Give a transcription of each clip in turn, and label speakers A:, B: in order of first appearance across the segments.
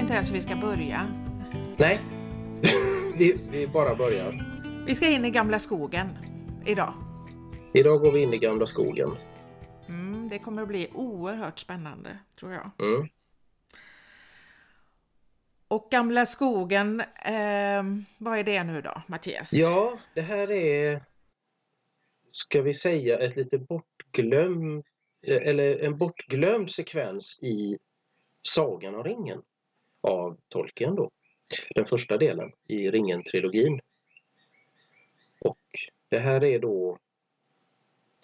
A: inte ens hur vi ska börja.
B: Nej, vi, vi bara börjar.
A: Vi ska in i gamla skogen idag.
B: Idag går vi in i gamla skogen.
A: Mm, det kommer att bli oerhört spännande, tror jag.
B: Mm.
A: Och gamla skogen, eh, vad är det nu då, Mattias?
B: Ja, det här är, ska vi säga, ett lite bortglömt, eller en bortglömd sekvens i Sagan om ringen av Tolkien då. Den första delen i Ringen-trilogin. Och det här är då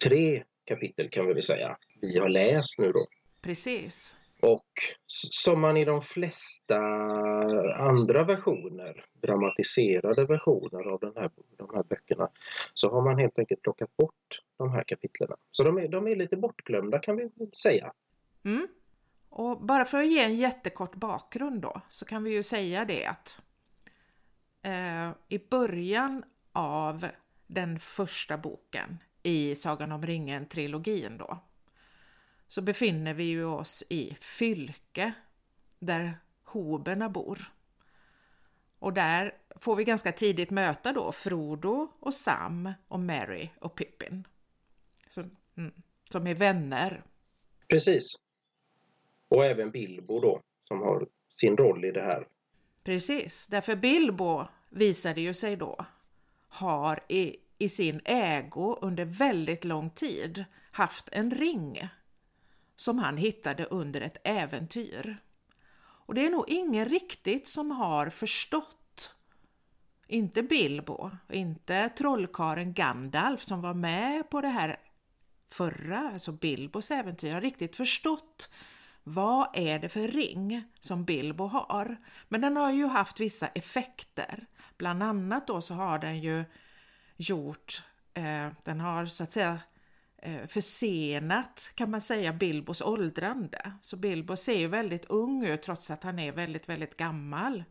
B: tre kapitel kan vi väl säga vi har läst nu då.
A: Precis.
B: Och som man i de flesta andra versioner, dramatiserade versioner av den här, de här böckerna, så har man helt enkelt plockat bort de här kapitlen. Så de är, de är lite bortglömda kan vi säga.
A: Mm. Och bara för att ge en jättekort bakgrund då, så kan vi ju säga det att eh, i början av den första boken i Sagan om ringen-trilogin då, så befinner vi ju oss i Fylke, där hoberna bor. Och där får vi ganska tidigt möta då Frodo och Sam och Mary och Pippin. Som, mm, som är vänner.
B: Precis. Och även Bilbo då, som har sin roll i det här.
A: Precis, därför Bilbo visade ju sig då har i, i sin ägo under väldigt lång tid haft en ring som han hittade under ett äventyr. Och det är nog ingen riktigt som har förstått, inte Bilbo, inte trollkaren Gandalf som var med på det här förra, alltså Bilbos äventyr, har riktigt förstått vad är det för ring som Bilbo har? Men den har ju haft vissa effekter. Bland annat då så har den ju gjort, eh, den har så att säga eh, försenat kan man säga Bilbos åldrande. Så Bilbo ser ju väldigt ung ut trots att han är väldigt, väldigt gammal.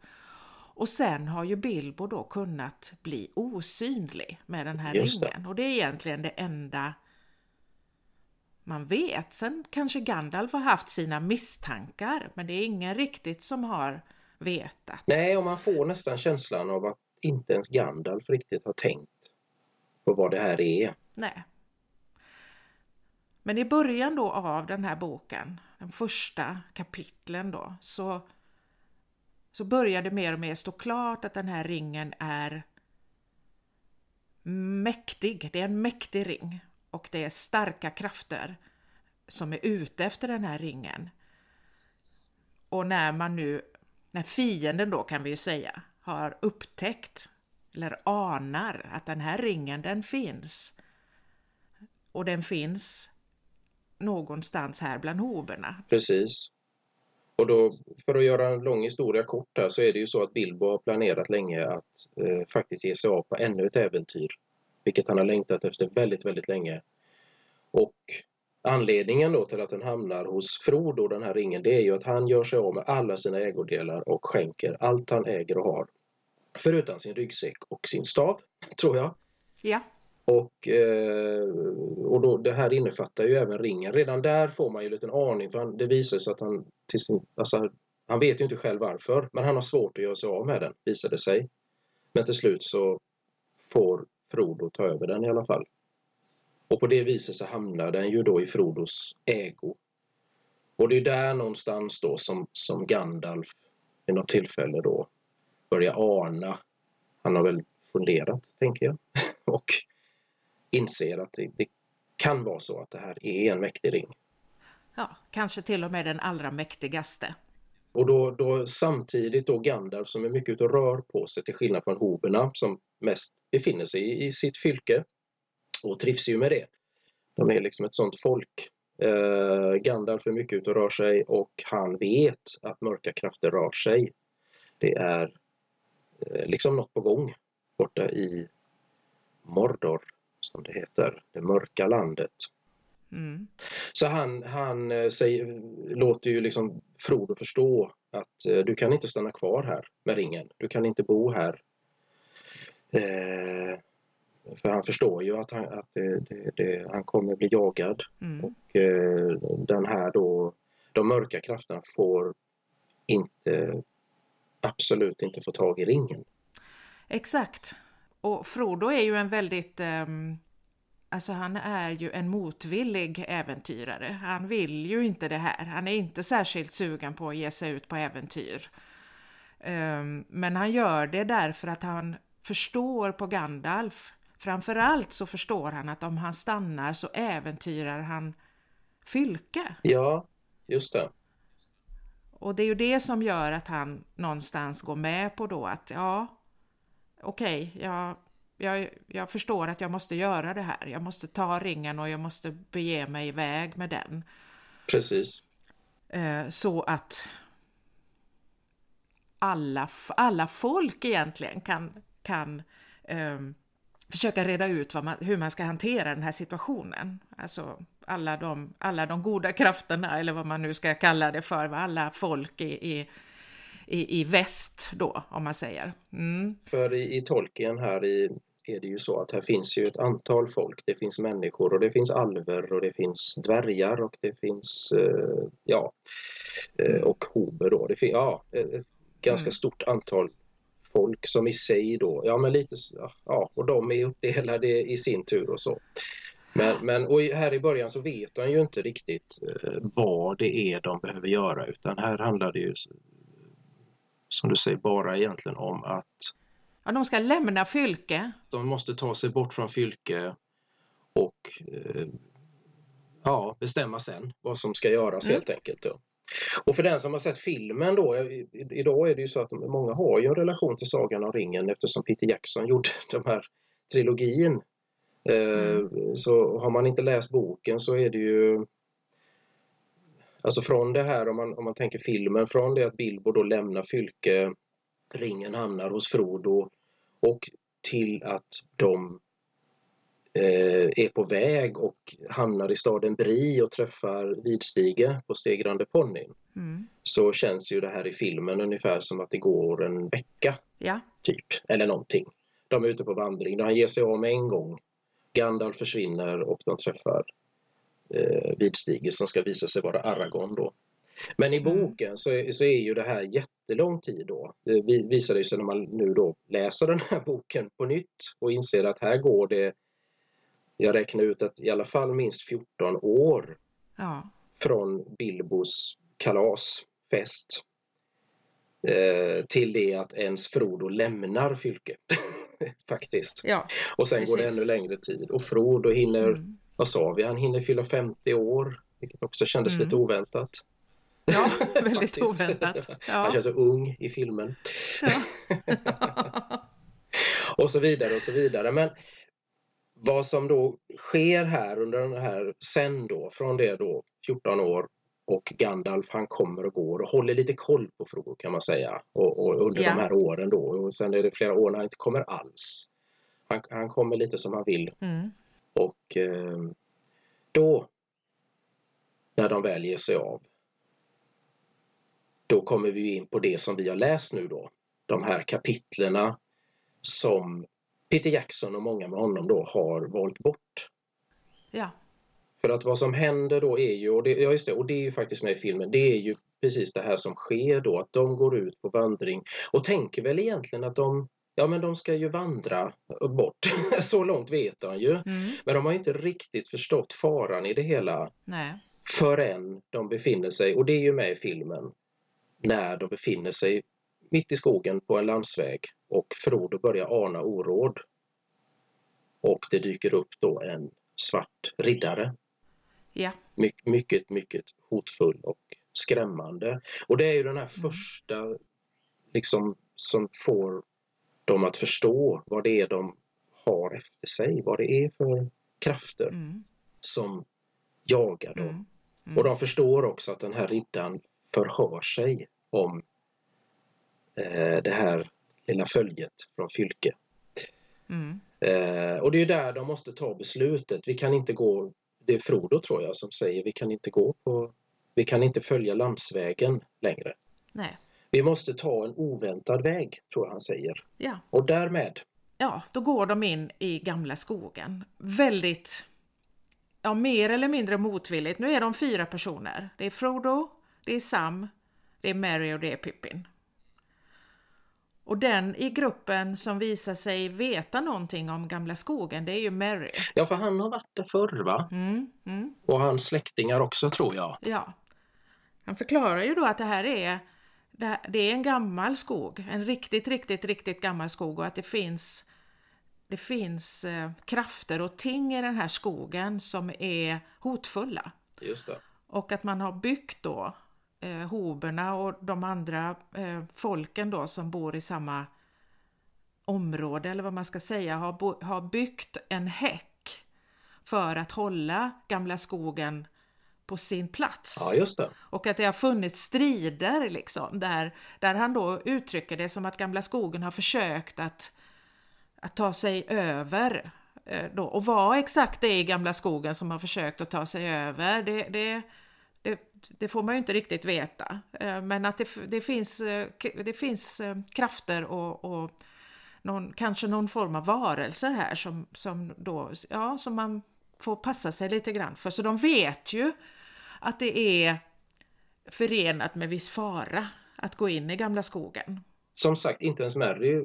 A: Och sen har ju Bilbo då kunnat bli osynlig med den här ringen. Och det är egentligen det enda man vet. Sen kanske Gandalf har haft sina misstankar, men det är ingen riktigt som har vetat.
B: Nej, och man får nästan känslan av att inte ens Gandalf riktigt har tänkt på vad det här är.
A: Nej. Men i början då av den här boken, den första kapitlen då, så, så börjar det mer och mer stå klart att den här ringen är mäktig. Det är en mäktig ring och det är starka krafter som är ute efter den här ringen. Och när man nu, när fienden då kan vi ju säga, har upptäckt eller anar att den här ringen den finns och den finns någonstans här bland hoberna.
B: Precis. Och då, för att göra en lång historia kort här, så är det ju så att Bilbo har planerat länge att eh, faktiskt ge sig av på ännu ett äventyr. Vilket han har längtat efter väldigt, väldigt länge. Och anledningen då till att den hamnar hos Frodo, den här ringen, det är ju att han gör sig av med alla sina ägodelar och skänker allt han äger och har. Förutom sin ryggsäck och sin stav, tror jag.
A: Ja,
B: Och, eh, och då, det här innefattar ju även ringen. Redan där får man ju en liten aning för han, det visar sig att han till sin, alltså, han vet ju inte själv varför men han har svårt att göra sig av med den visar det sig. Men till slut så får Frodo ta över den i alla fall. Och på det viset så hamnar den ju då i Frodos ägo. Och det är där någonstans då som, som Gandalf vid något tillfälle då börjar ana. Han har väl funderat, tänker jag. och inser att det, det kan vara så att det här är en mäktig ring.
A: ja, kanske till och med den allra mäktigaste.
B: Och då, då samtidigt då Gandalf som är mycket ute och rör på sig till skillnad från hoberna som mest befinner sig i, i sitt fylke och trivs ju med det. De är liksom ett sånt folk. Eh, Gandalf är mycket ute och rör sig och han vet att mörka krafter rör sig. Det är eh, liksom något på gång borta i Mordor som det heter, det mörka landet.
A: Mm.
B: Så han, han eh, säger, låter ju liksom Frodo förstå att eh, du kan inte stanna kvar här med ringen. Du kan inte bo här. Eh, för han förstår ju att han, att det, det, det, han kommer bli jagad.
A: Mm.
B: Och eh, den här då, de mörka krafterna får inte absolut inte få tag i ringen.
A: Exakt. Och Frodo är ju en väldigt um, Alltså han är ju en motvillig äventyrare. Han vill ju inte det här. Han är inte särskilt sugen på att ge sig ut på äventyr. Um, men han gör det därför att han förstår på Gandalf. Framförallt så förstår han att om han stannar så äventyrar han Fylke.
B: Ja, just det.
A: Och det är ju det som gör att han någonstans går med på då att ja, okej, okay, jag, jag, jag förstår att jag måste göra det här. Jag måste ta ringen och jag måste bege mig iväg med den.
B: Precis.
A: Eh, så att alla, alla folk egentligen kan, kan um, försöka reda ut man, hur man ska hantera den här situationen. Alltså alla de, alla de goda krafterna, eller vad man nu ska kalla det för, alla folk i, i, i, i väst då, om man säger. Mm.
B: För i, i Tolkien här i, är det ju så att här finns ju ett antal folk. Det finns människor och det finns alver och det finns dvärgar och det finns, eh, ja, eh, och hober då. Det finns, ja, ett ganska mm. stort antal folk som i sig då, ja men lite, ja, och de är uppdelade i sin tur och så. Men, men och här i början så vet de ju inte riktigt eh, vad det är de behöver göra utan här handlar det ju som du säger bara egentligen om att
A: Ja, de ska lämna Fylke.
B: De måste ta sig bort från Fylke och eh, ja, bestämma sen vad som ska göras mm. helt enkelt. Då. Och för den som har sett filmen då, idag är det ju så att många har ju en relation till Sagan om ringen eftersom Peter Jackson gjorde den här trilogin. Eh, mm. Så har man inte läst boken så är det ju Alltså från det här om man, om man tänker filmen, från det att Bilbo då lämnar Fylke, ringen hamnar hos Frodo och till att de eh, är på väg och hamnar i staden Bri och träffar Vidstige på Stegrande ponnyn. Mm. Så känns ju det här i filmen ungefär som att det går en vecka.
A: Ja.
B: Typ, eller någonting. De är ute på vandring. Han ger sig av med en gång. Gandalf försvinner och de träffar eh, Vidstige som ska visa sig vara Aragorn då. Men i mm. boken så är, så är ju det här jättelång tid då. Det visar sig när man nu då läser den här boken på nytt och inser att här går det jag räknar ut att i alla fall minst 14 år
A: ja.
B: från Bilbos kalasfest eh, till det att ens Frodo lämnar Fylke. Faktiskt.
A: Ja,
B: och sen precis. går det ännu längre tid och Frodo hinner, mm. vad sa vi, han hinner fylla 50 år vilket också kändes mm. lite oväntat.
A: Ja, väldigt oväntat. Ja.
B: Han känns så ung i filmen. Ja. och så vidare och så vidare. Men vad som då sker här under den här sen då, från det då 14 år och Gandalf han kommer och går och håller lite koll på Frodo kan man säga och, och under ja. de här åren då och sen är det flera år när han inte kommer alls. Han, han kommer lite som han vill.
A: Mm.
B: Och eh, då när de väl ger sig av då kommer vi in på det som vi har läst nu då. De här kapitlerna som Peter Jackson och många med honom då har valt bort.
A: Ja.
B: För att vad som händer då är ju, och det, ja just det, och det är ju faktiskt med i filmen, det är ju precis det här som sker då, att de går ut på vandring och tänker väl egentligen att de Ja men de ska ju vandra bort, så långt vet han ju. Mm. Men de har inte riktigt förstått faran i det hela
A: Nej.
B: förrän de befinner sig, och det är ju med i filmen, när de befinner sig mitt i skogen på en landsväg och Frodo börjar ana oråd. Och det dyker upp då en svart riddare.
A: Ja.
B: My mycket, mycket hotfull och skrämmande. Och det är ju den här mm. första liksom som får dem att förstå vad det är de har efter sig, vad det är för krafter mm. som jagar dem. Mm. Mm. Och de förstår också att den här riddaren förhör sig om eh, det här lilla följet från Fylke.
A: Mm.
B: Eh, och det är där de måste ta beslutet. Vi kan inte gå, det är Frodo tror jag som säger, vi kan inte gå på, vi kan inte följa landsvägen längre.
A: Nej.
B: Vi måste ta en oväntad väg, tror jag han säger.
A: Ja.
B: Och därmed?
A: Ja, då går de in i gamla skogen. Väldigt, ja mer eller mindre motvilligt. Nu är de fyra personer. Det är Frodo, det är Sam, det är Mary och det är Pippin. Och den i gruppen som visar sig veta någonting om Gamla skogen, det är ju Mary.
B: Ja, för han har varit där förr va?
A: Mm, mm,
B: Och hans släktingar också tror jag.
A: ja. Han förklarar ju då att det här är, det är en gammal skog, en riktigt, riktigt, riktigt gammal skog och att det finns, det finns eh, krafter och ting i den här skogen som är hotfulla.
B: Just det.
A: Och att man har byggt då eh, hoberna och de andra eh, folken då som bor i samma område eller vad man ska säga har, bo, har byggt en häck för att hålla gamla skogen på sin plats.
B: Ja.
A: Och att det har funnits strider liksom, där, där han då uttrycker det som att gamla skogen har försökt att, att ta sig över. eh, Då. Och vad exakt det är i gamla skogen som har försökt att ta sig över, det, det, det, får man ju inte riktigt veta. Eh, Men att det, det, finns, eh, det finns eh, krafter och, och någon, kanske någon form av varelser här som, som, då, ja, som man får passa sig lite grann för. Så de vet ju att det är förenat med viss fara att gå in i gamla skogen.
B: Som sagt, inte ens Mary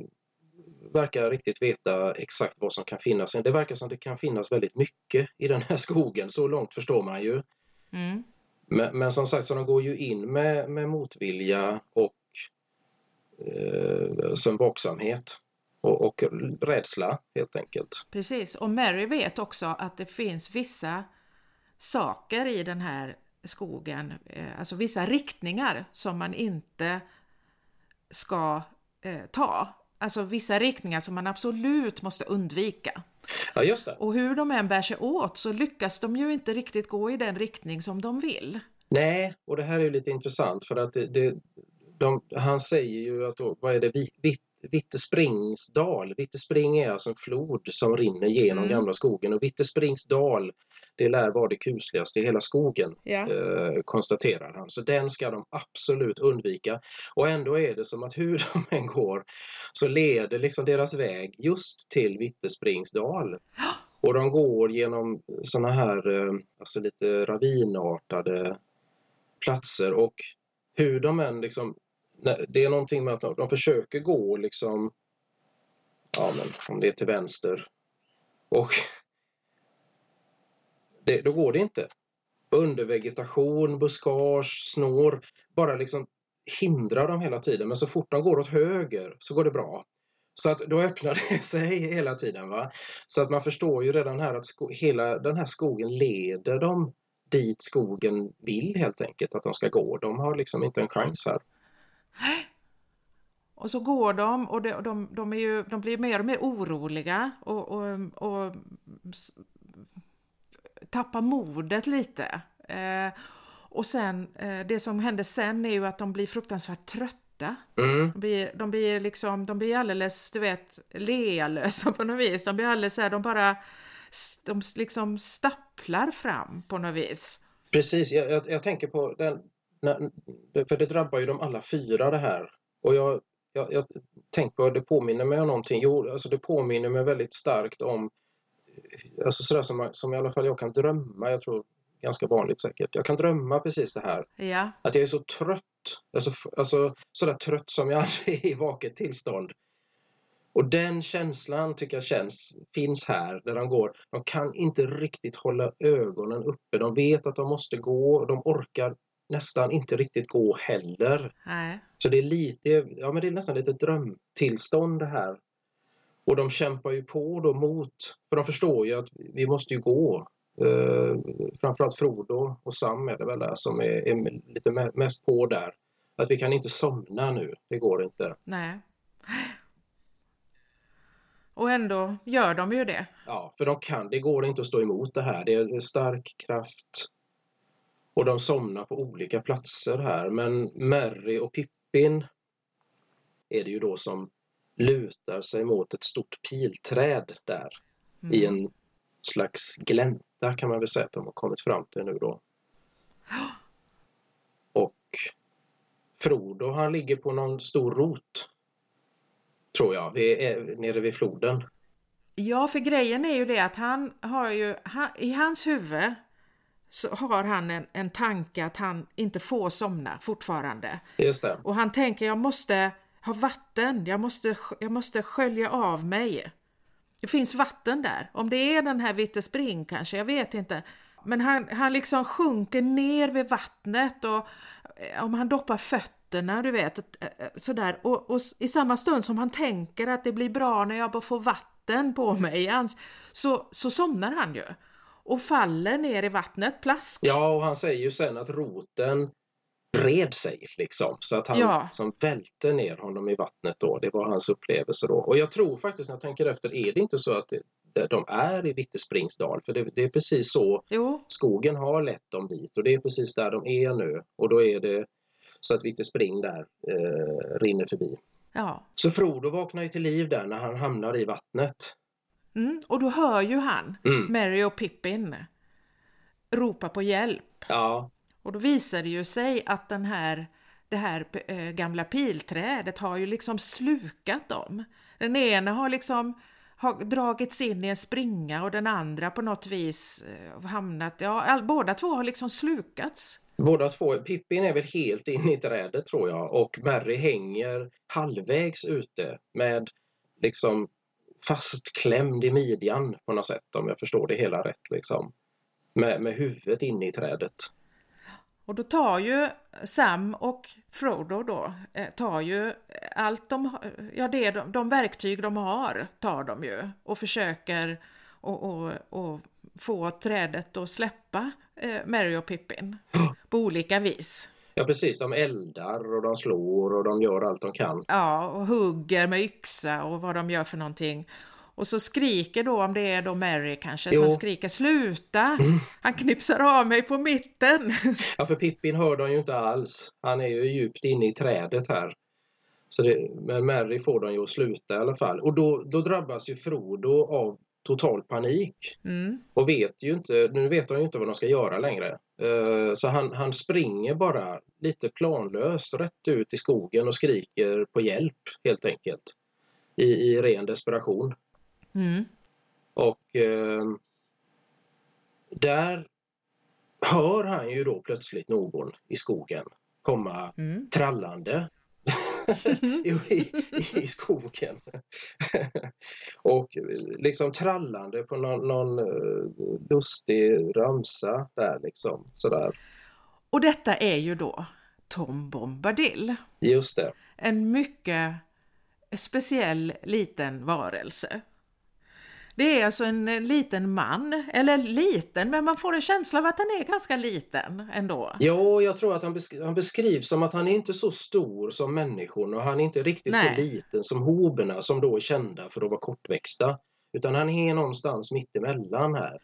B: verkar riktigt veta exakt vad som kan finnas. Det verkar som det kan finnas väldigt mycket i den här skogen, så långt förstår man ju.
A: Mm.
B: Men, men som sagt, så de går ju in med, med motvilja och eh, som vaksamhet och, och rädsla helt enkelt.
A: Precis, och Mary vet också att det finns vissa saker i den här skogen, eh, alltså vissa riktningar som man inte ska eh, ta. Alltså vissa riktningar som man absolut måste undvika.
B: Ja, just det.
A: Och hur de än bär sig åt så lyckas de ju inte riktigt gå i den riktning som de vill.
B: Nej, och det här är ju lite intressant för att det, det, de, han säger ju att då, vad är det, Vitt, Vittespringsdal. Vittespring är alltså en flod som rinner genom
A: Mm.
B: gamla skogen och Vittespringsdal det lär vara det kusligaste i hela skogen
A: Ja.
B: eh, konstaterar han. Så den ska de absolut undvika. Och ändå är det som att hur de än går så leder liksom deras väg just till Vittespringsdal. Och de går genom såna här eh, alltså lite ravinartade platser och hur de än liksom det är någonting med att de, de försöker gå liksom ja men om det är till vänster och det, då går det inte. Undervegetation, buskage, snår bara liksom hindrar dem hela tiden men så fort de går åt höger så går det bra. Så att då öppnar det sig hela tiden. va Så att man förstår ju redan här att hela den här skogen leder dem dit skogen vill helt enkelt att de ska gå. De har liksom inte en chans här.
A: Och så går de och de, de, de, ju, de blir mer och mer oroliga och, och, och s- tappar modet lite. Eh, och sen, eh, det som händer sen är ju att de blir fruktansvärt trötta.
B: Mm.
A: De blir, de blir liksom, de blir alldeles, du vet, lealösa på något vis. De blir alldeles så här, de bara, de liksom stapplar fram på något vis.
B: Precis, jag, jag, jag tänker på den, när, för det drabbar ju de alla fyra det här. Och jag, jag, jag tänker på, det påminner mig om någonting, jo, alltså det påminner mig väldigt starkt om, alltså sådär som, som i alla fall jag kan drömma, jag tror ganska vanligt säkert. Jag kan drömma precis det här,
A: Ja,
B: att jag är så trött, alltså, alltså sådär trött som jag aldrig är i vaket tillstånd. Och den känslan tycker jag känns, finns här där de går. De kan inte riktigt hålla ögonen uppe. De vet att de måste gå de orkar nästan inte riktigt gå heller.
A: nej.
B: Så det är lite, ja men det är nästan lite drömtillstånd det här. Och de kämpar ju på då mot, för de förstår ju att vi måste ju gå. Eh, framförallt Frodo och Sam är det väl där som är, är lite me- mest på där. Att vi kan inte somna nu, det går inte.
A: Nej. Och ändå gör de ju det.
B: Ja, för de kan, det går inte att stå emot det här. Det är stark kraft. Och de somnar på olika platser här. Men Merry och Pippin är det ju då som lutar sig mot ett stort pilträd där
A: Mm.
B: i en slags glänta kan man väl säga att de har kommit fram till nu då. Och Frodo han ligger på någon stor rot. Tror jag, vid, eh, nere vid floden.
A: Ja, för grejen är ju det att han har ju, han, i hans huvud så har han en, en tanke att han inte får somna fortfarande.
B: Just det.
A: Och han tänker jag måste, har vatten, jag måste, jag måste skölja av mig. Det finns vatten där, om det är den här Vitte Spring kanske, jag vet inte. Men han, han liksom sjunker ner vid vattnet och eh, om han doppar fötterna, du vet, eh, eh, sådär. Och, och i samma stund som han tänker att det blir bra när jag bara får vatten på mig, så, så somnar han ju. Och faller ner i vattnet, plask.
B: Ja, och han säger ju sen att roten bred sig liksom så att han ja. som välte ner honom i vattnet då. Det var hans upplevelse då. Och jag tror faktiskt när jag tänker efter, är det inte så att det, de är i Vittespringsdal? För det, det, är precis så jo. skogen har lett dem dit och det är precis där de är nu. Och då är det så att Vittespring där eh, rinner förbi.
A: Ja.
B: Så Frodo vaknar ju till liv där när han hamnar i vattnet.
A: Mm, och då hör ju han mm. Mary och Pippin ropa på hjälp.
B: Ja.
A: Och då visar det ju sig att den här, det här äh, gamla pilträdet har ju liksom slukat dem. Den ena har liksom har dragits in i en springa och den andra på något vis äh, hamnat, ja all, båda två har liksom slukats.
B: Båda två, Pippin är väl helt in i trädet tror jag och Mary hänger halvvägs ute med liksom fastklämd i midjan på något sätt om jag förstår det hela rätt liksom. Med, med huvudet inne i trädet.
A: Och då tar ju Sam och Frodo då, eh, tar ju allt de, ja det de, de verktyg de har tar de ju och försöker och, och, och få trädet att släppa eh, Mary och Pippin på olika vis.
B: Ja precis, de eldar och de slår och de gör allt de kan.
A: Ja, och hugger med yxa och vad de gör för någonting. Och så skriker då, om det är då Mary kanske, jo. som skriker sluta! Mm. Han knipsar av mig på mitten!
B: Ja, för Pippin hör de ju inte alls. Han är ju djupt inne i trädet här. Så det, men Mary får de ju att sluta i alla fall. Och då, då drabbas ju Frodo av total panik.
A: Mm.
B: Och vet ju inte, nu vet de ju inte vad de ska göra längre. Uh, så han, han springer bara lite planlöst rätt ut i skogen och skriker på hjälp helt enkelt. I, i ren desperation.
A: Mm.
B: Och eh, där hör han ju då plötsligt någon i skogen komma mm. trallande i, i, i, skogen. och liksom trallande på någon, någon lustig ramsa där liksom sådär.
A: Och detta är ju då Tom Bombadil.
B: Just det.
A: En mycket speciell liten varelse. Det är alltså en liten man, eller liten, men man får en känsla av att han är ganska liten ändå.
B: Ja, jag tror att han, besk han beskrivs som att han är inte så stor som människorna och han är inte riktigt Nej. så liten som hoberna som då är kända för att vara kortväxta. Utan han är någonstans mittemellan här.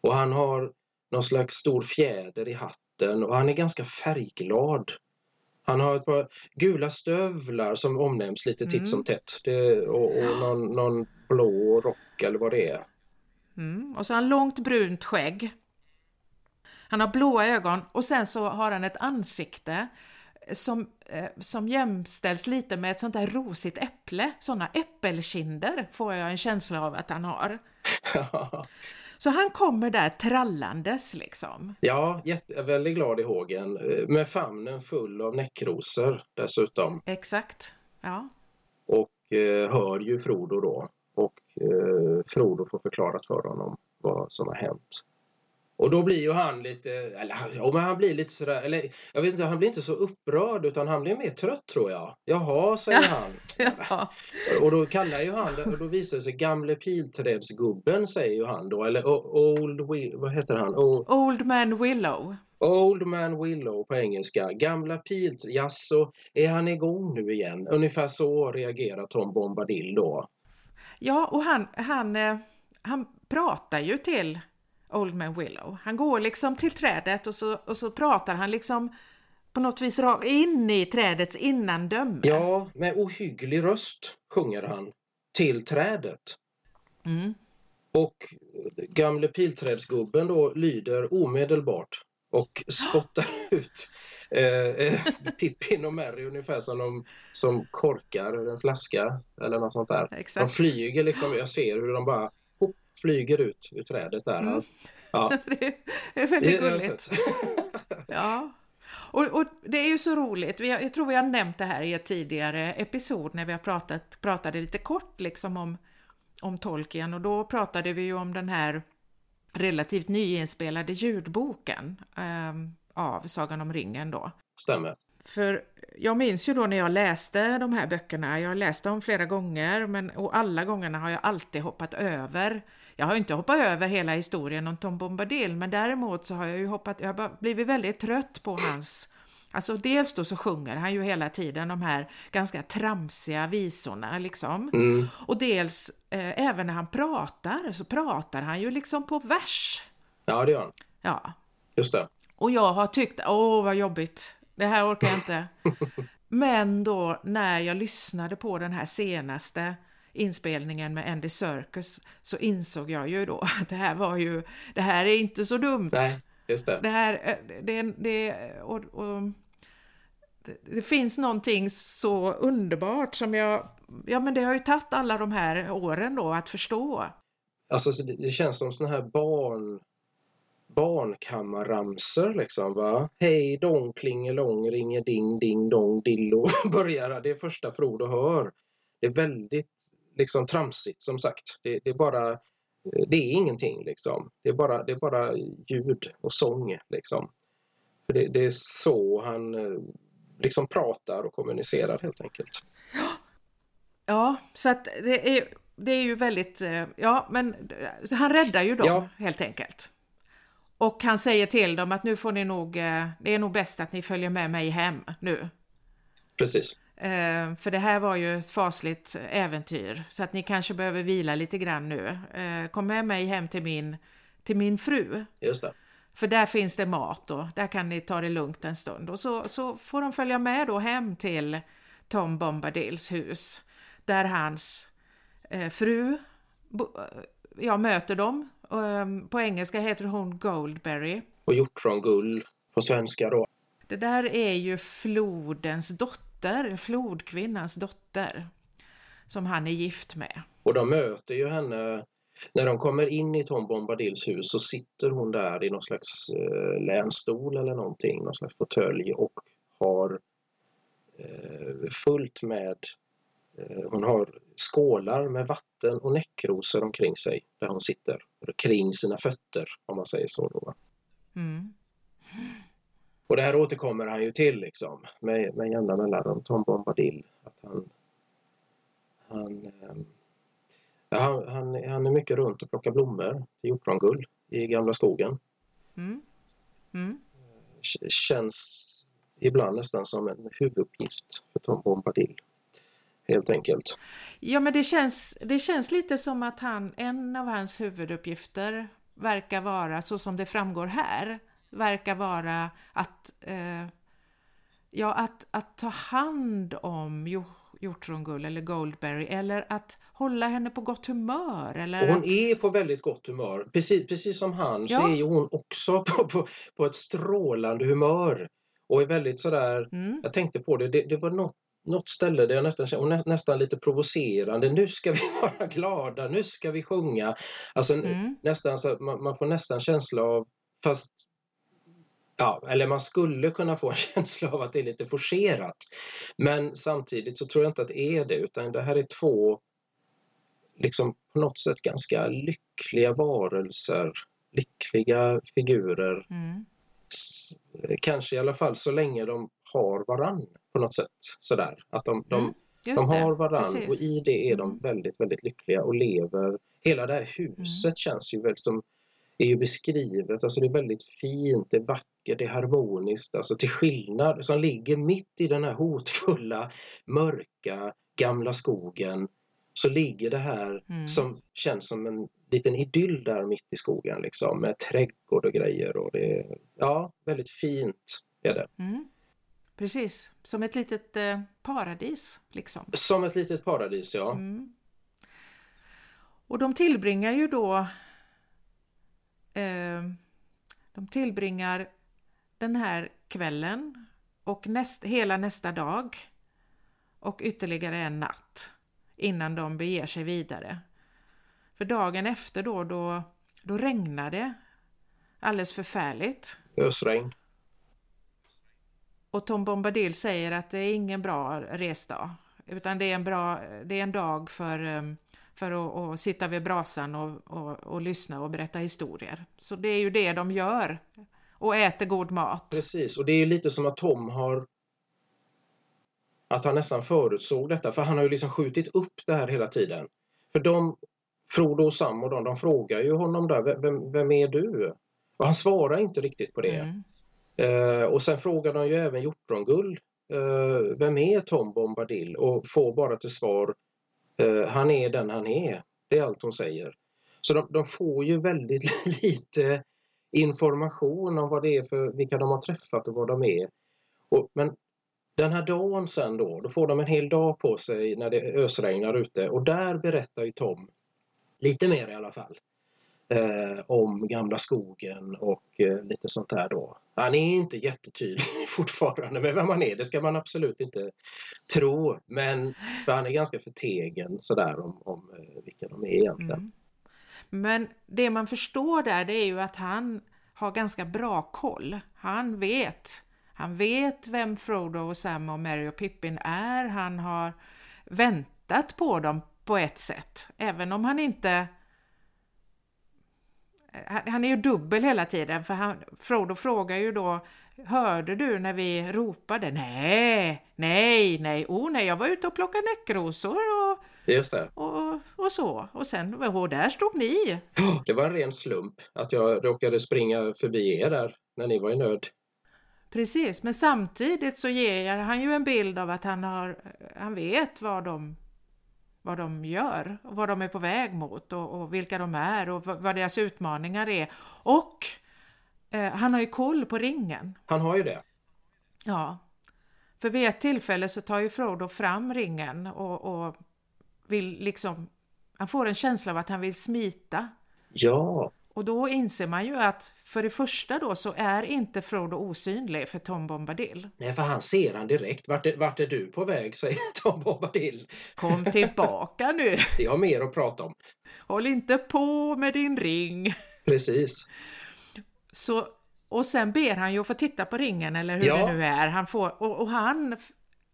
B: Och han har någon slags stor fjäder i hatten och han är ganska färgglad. Han har ett par gula stövlar som omnämns lite titt mm. som tätt. Det, och, och någon, någon blå rock eller vad det är.
A: Mm. Och så har han långt brunt skägg. Han har blåa ögon och sen så har han ett ansikte som, eh, som jämställs lite med ett sånt där rosigt äpple. Sådana äppelkinder får jag en känsla av att han har. Så han kommer där trallandes liksom.
B: Ja, jätte, väldigt glad i hågen. Eh, med famnen full av näckrosor dessutom.
A: Exakt, ja.
B: Och eh, hör ju Frodo då. Och eh, Frodo får förklarat för honom vad som har hänt. Och då blir ju han lite, eller ja, men han blir lite sådär, eller jag vet inte, han blir inte så upprörd utan han blir mer trött tror jag. Jaha, säger han.
A: ja.
B: Och då kallar ju han, och då visar det sig gamle pilträdsgubben säger ju han då, eller Old, vad heter han?
A: Old, old Man Willow.
B: Old Man Willow på engelska. Gamla pilträd, jaså, är han igång nu igen? Ungefär så reagerar Tom Bombadil då.
A: Ja, och han, han, eh, han pratar ju till Old Man Willow. Han går liksom till trädet och så, och så pratar han liksom på något vis in i trädets innandöme.
B: Ja, med ohygglig röst sjunger han till trädet.
A: Mm.
B: Och gamle pilträdsgubben då lyder omedelbart och spottar ut eh, eh, Pippin och Mary ungefär som de som korkar en flaska eller något sånt där.
A: Exakt.
B: De flyger liksom, jag ser hur de bara flyger ut ur trädet där. Mm.
A: Ja. det är väldigt gulligt. ja. Och, och, det är ju så roligt, jag, jag tror vi har nämnt det här i ett tidigare episod när vi har pratat, pratade lite kort liksom om, om Tolkien och då pratade vi ju om den här relativt nyinspelade ljudboken eh, av Sagan om ringen då.
B: Stämmer.
A: För jag minns ju då när jag läste de här böckerna, jag har läst dem flera gånger men, och alla gångerna har jag alltid hoppat över. Jag har inte hoppat över hela historien om Tom Bombadil men däremot så har jag ju hoppat, jag har blivit väldigt trött på hans Alltså dels då så sjunger han ju hela tiden de här ganska tramsiga visorna liksom.
B: Mm.
A: Och dels eh, även när han pratar så pratar han ju liksom på vers.
B: Ja, det gör han.
A: Ja.
B: Just det.
A: Och jag har tyckt, åh vad jobbigt, det här orkar jag inte. Men då när jag lyssnade på den här senaste inspelningen med Andy Serkis så insåg jag ju då att det här var ju, det här är inte så dumt.
B: Nej, just det.
A: Det här, eh, det, det, och, och, det, finns någonting så underbart som jag, ja men det har ju tagit alla de här åren då att förstå.
B: Alltså det, känns som såna här barn barnkammarramsor liksom va. Hej dong klingelong ringer ding ding dong dillo börjar det är första Frodo hör. Det är väldigt liksom tramsigt som sagt. Det, det, är bara det är ingenting liksom. Det är bara, det är bara ljud och sång liksom. För det, det är så han eh, liksom pratar och kommunicerar helt enkelt.
A: Ja, så att det är, det är ju väldigt, eh, ja men han räddar ju dem ja. helt enkelt. Och han säger till dem att nu får ni nog, eh, det är nog bäst att ni följer med mig hem nu.
B: Precis.
A: Eh, för det här var ju ett fasligt äventyr så att ni kanske behöver vila lite grann nu. Eh, kom med mig hem till min, till min fru.
B: Just det.
A: För där finns det mat och där kan ni ta det lugnt en stund. Och så, så får de följa med då hem till Tom Bombadils hus. Där hans eh, fru ja, möter dem. Um, på engelska heter hon Goldberry.
B: Och hjortrongull på svenska då.
A: Det där är ju flodens dotter, flodkvinnans dotter. Som han är gift med.
B: Och de möter ju henne när de kommer in i Tom Bombadils hus så sitter hon där i någon slags eh, länstol eller någonting, någon slags fåtölj och har eh, fullt med Eh, hon har skålar med vatten och näckrosor omkring sig där hon sitter. Kring sina fötter om man säger så. Då.
A: Mm.
B: Och det här återkommer han ju till liksom med, med jämna mellanrum, Tom Bombadil. Att han, han, eh, han, han, han, är mycket runt och plockar blommor till hjortrongull i gamla skogen.
A: Mm. Mm.
B: Känns ibland nästan som en huvuduppgift för Tom Bombadil helt enkelt.
A: Ja, men det känns, det känns lite som att han, en av hans huvuduppgifter verkar vara, så som det framgår här, verkar vara att, eh, ja, att, att ta hand om hjortrongull eller Goldberry eller att hålla henne på gott humör. Eller
B: hon
A: att...
B: är på väldigt gott humör. Precis, precis som han ja. så är hon också på, på, på ett strålande humör och är väldigt sådär, mm. jag tänkte på det, det, det var något något ställe där jag nästan känner nästan lite provocerande. Nu ska vi vara glada, nu ska vi sjunga. Alltså mm. nästan så man, man, får nästan känsla av, fast Ja, eller man skulle kunna få en känsla av att det är lite forcerat. Men samtidigt så tror jag inte att det är det utan det här är två liksom på något sätt ganska lyckliga varelser, lyckliga figurer.
A: Mm.
B: Kanske i alla fall så länge de har varann på något sätt. Sådär. Att de, de, mm, de har varann och i det är de mm. väldigt, väldigt lyckliga och lever. Hela det här huset mm. känns ju väldigt som är ju beskrivet, alltså det är väldigt fint, det är vackert, det är harmoniskt, alltså till skillnad som ligger mitt i den här hotfulla, mörka, gamla skogen så ligger det här mm. som känns som en liten idyll där mitt i skogen liksom med trädgård och grejer och det är ja, väldigt fint är det.
A: Mm. Precis, som ett litet eh, paradis liksom.
B: Som ett litet paradis, ja.
A: Mm. Och de tillbringar ju då eh, de tillbringar den här kvällen och näst, hela nästa dag och ytterligare en natt innan de beger sig vidare. För dagen efter då, då, då regnar det alldeles förfärligt.
B: Ösregn.
A: och Tom Bombadil säger att det är ingen bra resdag, utan det är en, bra, det är en dag för, um, för att, att sitta vid brasan och, och, och lyssna och berätta historier. Så det är ju det de gör och äter god mat.
B: Precis, och det är ju lite som att Tom har att han nästan förutsåg detta, för han har ju liksom skjutit upp det här hela tiden. För de, Frodo och Sam och de, de frågar ju honom där, vem, vem är du? Och han svarar inte riktigt på det. Mm. Eh, och sen frågar de ju även Hjortrongull, eh, vem är Tom Bombadil? Och får bara till svar, eh, han är den han är. Det är allt hon säger. Så de, de, får ju väldigt lite information om vad det är för vilka de har träffat och vad de är. Och, men den här dagen sen då, då får de en hel dag på sig när det ösregnar ute och där berättar ju Tom lite mer i alla fall eh, om gamla skogen och eh, lite sånt där då. Han är inte jättetydlig fortfarande med vem han är, det ska man absolut inte tro. Men han är ganska förtegen sådär om, om eh, vilka de är egentligen. Mm.
A: Men det man förstår där det är ju att han har ganska bra koll. Han vet. Han vet vem Frodo och Sam och Mary och Pippin är. Han har väntat på dem på ett sätt. Även om han inte han är ju dubbel hela tiden för han, Frodo frågar ju då Hörde du när vi ropade? Nej, nej, nej, oh nej, jag var ute och plockade näckrosor och,
B: Just det.
A: och, och så. Och sen, och där stod ni.
B: Det var en ren slump att jag råkade springa förbi er där när ni var i nöd.
A: Precis, men samtidigt så ger han ju en bild av att han, har, han vet vad de vad de gör, och vad de är på väg mot och, och vilka de är och vad deras utmaningar är. Och eh, han har ju koll på ringen.
B: Han har ju det.
A: Ja. För vid ett tillfälle så tar ju Frodo fram ringen och, och vill liksom, han får en känsla av att han vill smita.
B: Ja.
A: Och då inser man ju att för det första då så är inte Frodo osynlig för Tom Bombadil.
B: Nej, för han ser han direkt. Vart är, vart är du på väg, säger Tom Bombadil.
A: Kom tillbaka nu!
B: Vi har mer att prata om.
A: Håll inte på med din ring.
B: Precis.
A: Så, och sen ber han ju att få titta på ringen eller hur ja. det nu är. Han får, och, och han,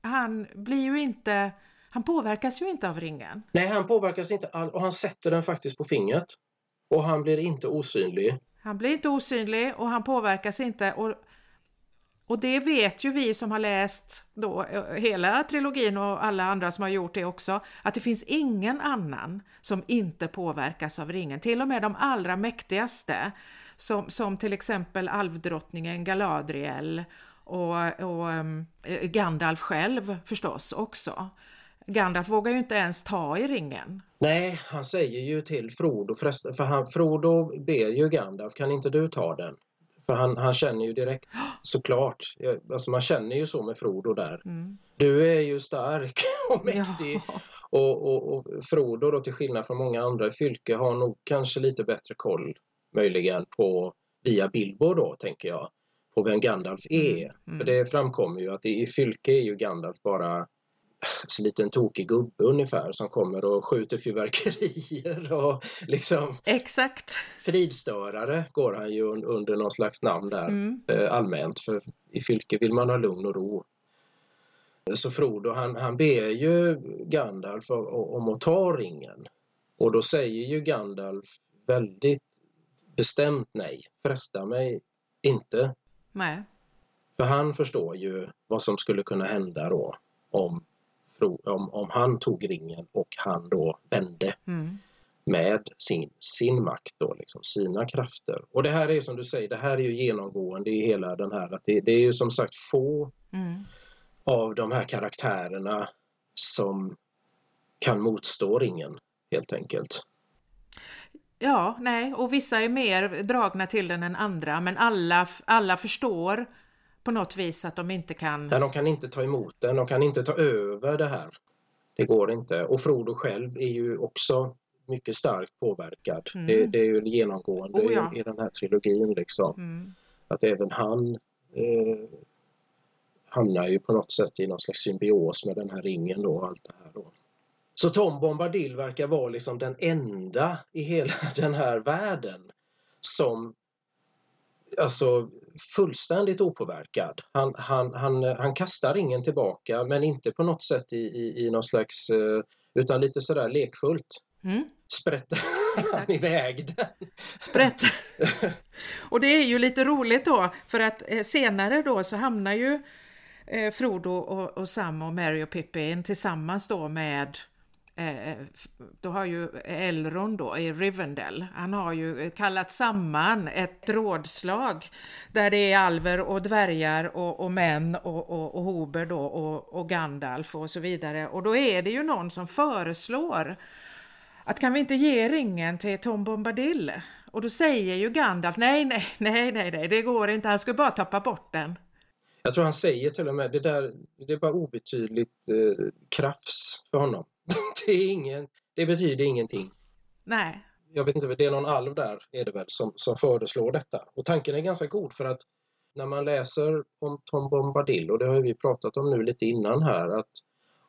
A: han blir ju inte han påverkas ju inte av ringen.
B: Nej, han påverkas inte alls och han sätter den faktiskt på fingret. Och han blir inte osynlig.
A: Han blir inte osynlig och han påverkas inte. Och, och det vet ju vi som har läst då eh, hela trilogin och alla andra som har gjort det också, att det finns ingen annan som inte påverkas av ringen. Till och med de allra mäktigaste, som, som till exempel alvdrottningen Galadriel och, och um, Gandalf själv förstås också. Gandalf vågar ju inte ens ta i ringen.
B: Nej, han säger ju till Frodo, för han, Frodo ber ju Gandalf, kan inte du ta den? För han, han känner ju direkt, såklart, alltså man känner ju så med Frodo där. Mm. Du är ju stark och mäktig. Ja. Och, och, och, Frodo då till skillnad från många andra i Fylke har nog kanske lite bättre koll möjligen på via Bilbo då tänker jag på vem Gandalf är. Mm. Mm. För det framkommer ju att i, i Fylke är ju Gandalf bara en liten tokig gubbe ungefär som kommer och skjuter fyrverkerier och liksom
A: Exakt.
B: Fridstörare går han ju under någon slags namn där mm. eh, allmänt för i Fylke vill man ha lugn och ro. Så Frodo han, han ber ju Gandalf om att ta ringen och då säger ju Gandalf väldigt bestämt nej, fresta mig inte.
A: Nej.
B: För han förstår ju vad som skulle kunna hända då om om, om han tog ringen och han då vände mm. med sin, sin makt då, liksom, sina krafter. Och det här är som du säger, det här är ju genomgående i hela den här, att det, det är ju som sagt få mm. av de här karaktärerna som kan motstå ringen helt enkelt.
A: Ja, nej, och vissa är mer dragna till den än andra, men alla, alla förstår på något vis att de inte kan...
B: Nej, de kan inte ta emot den, de kan inte ta över det här. Det går inte. Och Frodo själv är ju också mycket starkt påverkad. Mm. Det, det, är ju genomgående oh, ja. i, i, den här trilogin liksom. Mm. Att även han eh, hamnar ju på något sätt i någon slags symbios med den här ringen då och allt det här då. Så Tom Bombadil verkar vara liksom den enda i hela den här världen som alltså fullständigt opåverkad. Han, han, han, han kastar ringen tillbaka men inte på något sätt i, i, i någon slags, eh, utan lite sådär lekfullt.
A: Mm.
B: Sprätter han iväg den.
A: Sprätter. Och det är ju lite roligt då för att eh, senare då så hamnar ju eh, Frodo och, och Sam och Mary och Pippin tillsammans då med Eh, eh då har ju Elrond då i Rivendell, han har ju eh, kallat samman ett rådslag där det är alver och dvärgar och, och män och, och, och Hober då och, och Gandalf och så vidare. Och då är det ju någon som föreslår att kan vi inte ge ringen till Tom Bombadil? Och då säger ju Gandalf nej, nej, nej, nej, nej, det går inte, han ska bara tappa bort den.
B: Jag tror han säger till och med det där, det är bara obetydligt eh, krafs för honom. det, är ingen, det betyder ingenting.
A: Nej.
B: Jag vet inte, det är någon alv där är det väl som, som föreslår detta. Och tanken är ganska god för att när man läser om Tom Bombadil, och det har vi pratat om nu lite innan här, att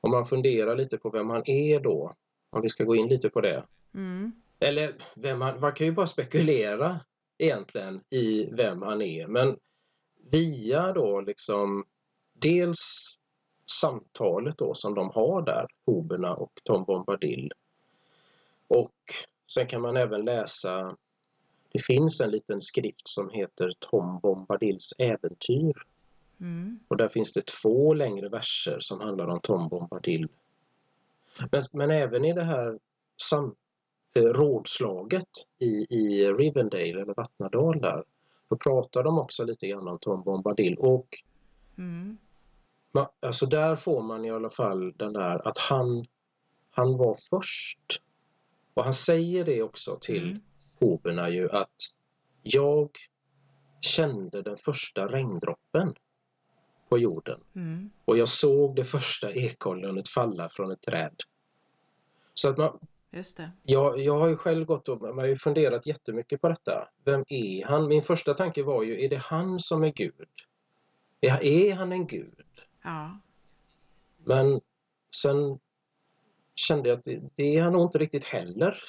B: om man funderar lite på vem han är då, om vi ska gå in lite på det.
A: Mm.
B: Eller vem han, man kan ju bara spekulera egentligen i vem han är, men via då liksom dels samtalet då som de har där, Hoberna och Tom Bombadil. Och sen kan man även läsa, det finns en liten skrift som heter Tom Bombadils äventyr.
A: Mm.
B: Och där finns det två längre verser som handlar om Tom Bombadil. Men, men även i det här sam, eh, rådslaget i, i Rivendale eller Vattnadal där, då pratar de också lite grann om Tom Bombadil och
A: mm.
B: Man, alltså där får man i alla fall den där att han, han var först. Och han säger det också till
A: Mm.
B: hoberna ju att jag kände den första regndroppen på jorden
A: Mm.
B: och jag såg det första ekollonet falla från ett träd. Så att man,
A: Just det.
B: jag, jag har ju själv gått och man har ju funderat jättemycket på detta. Vem är han? Min första tanke var ju, är det han som är Gud? Är, är han en Gud?
A: Ja.
B: Men sen kände jag att det, det är han nog inte riktigt heller.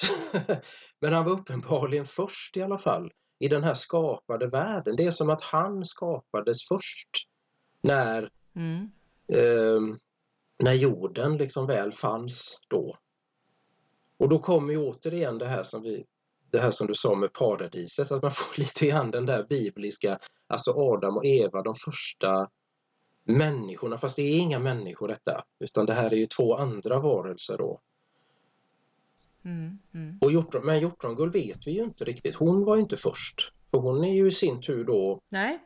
B: Men han var uppenbarligen först i alla fall i den här skapade världen. Det är som att han skapades först när,
A: Mm.
B: eh, när jorden liksom väl fanns då. Och då kommer ju återigen det här som vi det här som du sa med paradiset, att man får lite grann den där bibliska, alltså Adam och Eva, de första människorna, fast det är inga människor detta, utan det här är ju två andra varelser då.
A: Mm. Mm.
B: Och hjortron, men Hjortrongull vet vi ju inte riktigt, hon var ju inte först. För hon är ju i sin tur då,
A: Nej.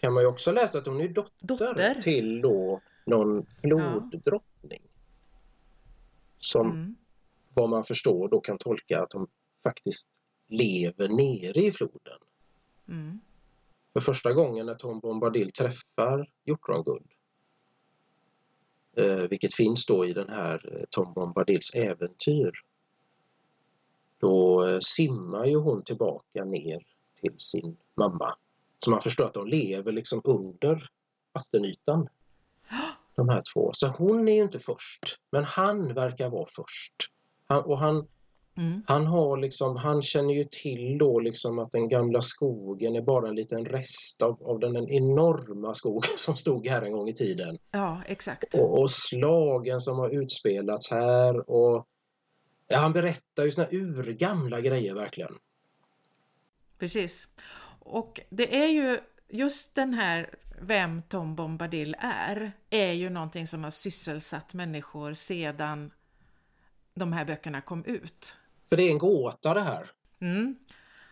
B: kan man ju också läsa att hon är dotter,
A: Dotter.
B: till då någon floddrottning. Som
A: Mm.
B: vad man förstår då kan tolka att de faktiskt lever nere i floden.
A: Mm.
B: För första gången när Tom Bombadil träffar hjortronguld eh, vilket finns då i den här eh, Tom Bombadils äventyr, då eh, simmar ju hon tillbaka ner till sin mamma. Så man förstår att de lever liksom under vattenytan. De här två. Så hon är ju inte först, men han verkar vara först. Han, och han,
A: Mm.
B: han har liksom, han känner ju till då liksom att den gamla skogen är bara en liten rest av, av den enorma skogen som stod här en gång i tiden.
A: Ja, exakt.
B: Och, och slagen som har utspelats här och ja, han berättar ju såna urgamla grejer verkligen.
A: Precis. Och det är ju just den här vem Tom Bombadil är, är ju någonting som har sysselsatt människor sedan de här böckerna kom ut.
B: För det är en gåta det här.
A: Mm.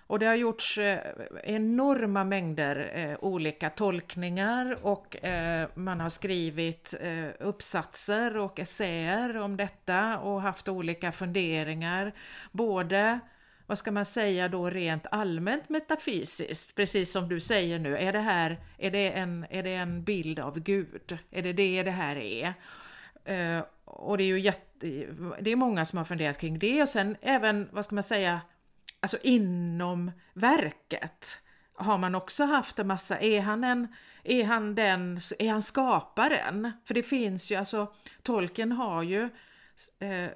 A: Och det har gjorts eh, enorma mängder eh, olika tolkningar och eh, man har skrivit eh, uppsatser och essäer om detta och haft olika funderingar. Både, vad ska man säga då, rent allmänt metafysiskt, precis som du säger nu. Är det här, är det en, är det en bild av Gud? Är det det det här är? Eh, och det är ju jätte, det är många som har funderat kring det och sen även, vad ska man säga, alltså inom verket har man också haft en massa, är han en, är han den, är han skaparen? För det finns ju, alltså Tolkien har ju eh,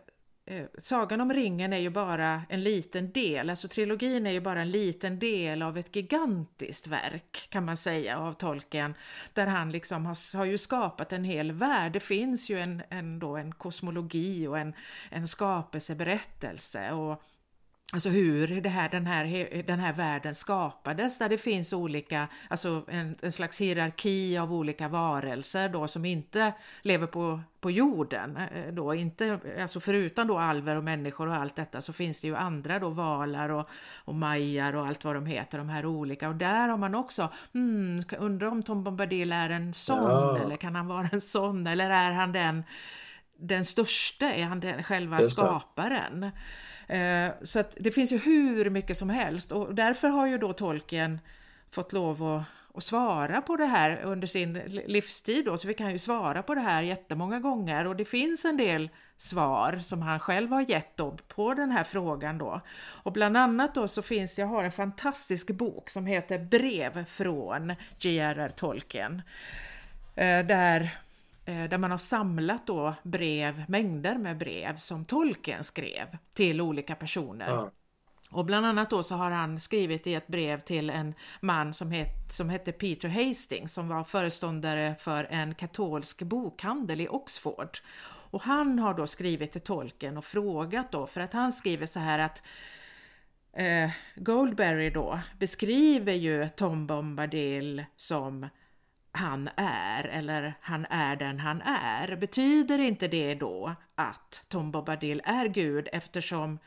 A: eh, Sagan om ringen är ju bara en liten del, alltså trilogin är ju bara en liten del av ett gigantiskt verk kan man säga av Tolkien. Där han liksom har, har ju skapat en hel värld. Det finns ju en, en, då en kosmologi och en, en skapelseberättelse. Och, Alltså hur det här, den, här, den här världen skapades där det finns olika, alltså en, en slags hierarki av olika varelser då som inte lever på, på jorden. Eh, då, inte, alltså förutom då alver och människor och allt detta så finns det ju andra då valar och, och majar och allt vad de heter, de här olika. Och där har man också, hmm, undrar om Tom Bombadil är en sån ja. eller kan han vara en sån eller är han den, den största, är han den själva skaparen? Eh, så att det finns ju hur mycket som helst och därför har ju då tolken fått lov att, att svara på det här under sin livstid då, så vi kan ju svara på det här jättemånga gånger och det finns en del svar som han själv har gett då på den här frågan då. Och bland annat då så finns det, jag har en fantastisk bok som heter Brev från J.R.R. Tolkien. Eh, där där man har samlat då brev, mängder med brev som tolken skrev till olika personer. Ja. Och bland annat då så har han skrivit i ett brev till en man som, het, som hette Peter Hastings som var föreståndare för en katolsk bokhandel i Oxford. Och han har då skrivit till tolken och frågat då, för att han skriver så här att eh, Goldberry då beskriver ju Tom Bombadil som han är eller han är den han är. Betyder inte det då att Tom Bobadil är Gud eftersom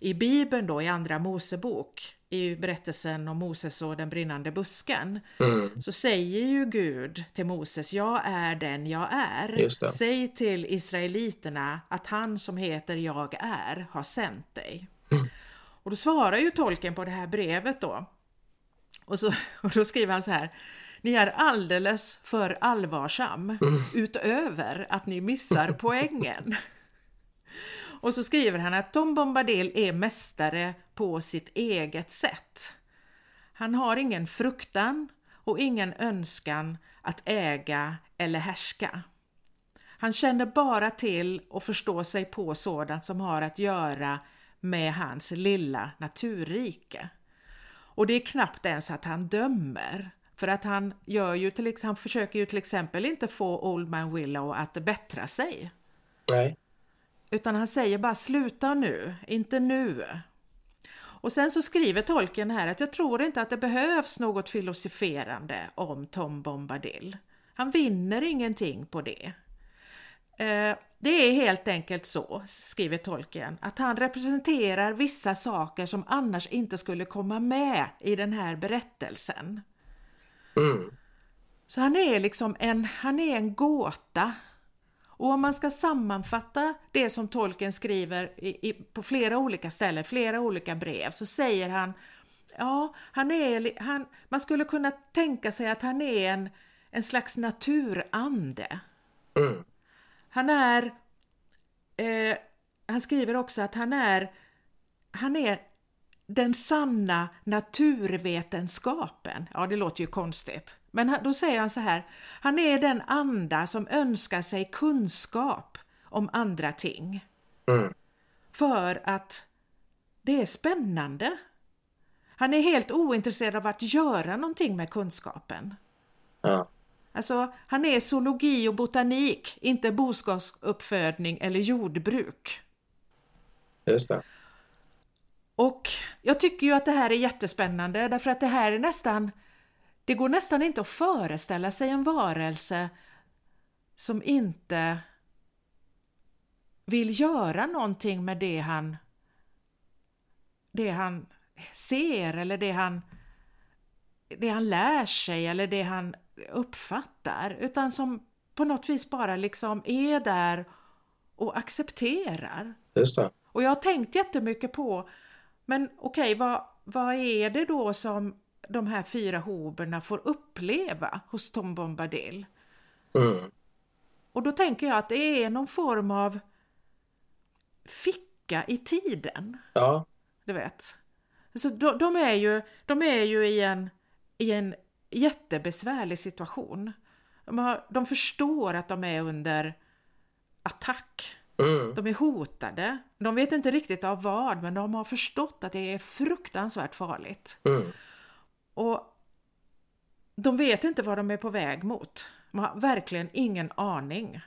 A: i Bibeln då i Andra Mosebok i berättelsen om Moses och den brinnande busken mm. så säger ju Gud till Moses, jag är den jag är. Säg till Israeliterna att han som heter jag är har sänt dig. Mm. Och då svarar ju tolken på det här brevet då. Och, så, och då skriver han så här ni är alldeles för allvarsam mm. utöver att ni missar poängen. Och så skriver han att Tom Bombadil är mästare på sitt eget sätt. Han har ingen fruktan och ingen önskan att äga eller härska. Han känner bara till och förstår sig på sådant som har att göra med hans lilla naturrike. Och det är knappt ens att han dömer, för att han, gör ju till, han försöker ju till exempel inte få Old Man Willow att bättra sig.
B: Nej.
A: Utan han säger bara sluta nu, inte nu. Och sen så skriver tolken här att jag tror inte att det behövs något filosoferande om Tom Bombadil. Han vinner ingenting på det. Eh, det är helt enkelt så, skriver tolken, att han representerar vissa saker som annars inte skulle komma med i den här berättelsen. Mm. Så han är liksom en, han är en gåta. Och om man ska sammanfatta det som tolken skriver i, i, på flera olika ställen, flera olika brev, så säger han Ja, han är, han, man skulle kunna tänka sig att han är en, en slags naturande. Mm. Han är, eh, han skriver också att han är, han är den sanna naturvetenskapen. Ja, det låter ju konstigt. Men då säger han så här, han är den anda som önskar sig kunskap om andra ting. Mm. För att det är spännande. Han är helt ointresserad av att göra någonting med kunskapen. Ja. Alltså, han är zoologi och botanik, inte boskapsuppfödning eller jordbruk.
B: Just det.
A: Och jag tycker ju att det här är jättespännande därför att det här är nästan, det går nästan inte att föreställa sig en varelse som inte vill göra någonting med det han, det han ser eller det han, det han lär sig eller det han uppfattar utan som på något vis bara liksom är där och accepterar.
B: Just det.
A: Och jag har tänkt jättemycket på men okej, okay, vad, vad är det då som de här fyra hoberna får uppleva hos Tom Bombadil? Mm. Och då tänker jag att det är någon form av ficka i tiden.
B: Ja.
A: Du vet. Alltså, de, de, är ju, de är ju i en, i en jättebesvärlig situation. De, har, de förstår att de är under attack Mm. De är hotade. De vet inte riktigt av vad, men de har förstått att det är fruktansvärt farligt.
B: Mm.
A: Och de vet inte vad de är på väg mot. De har verkligen ingen aning.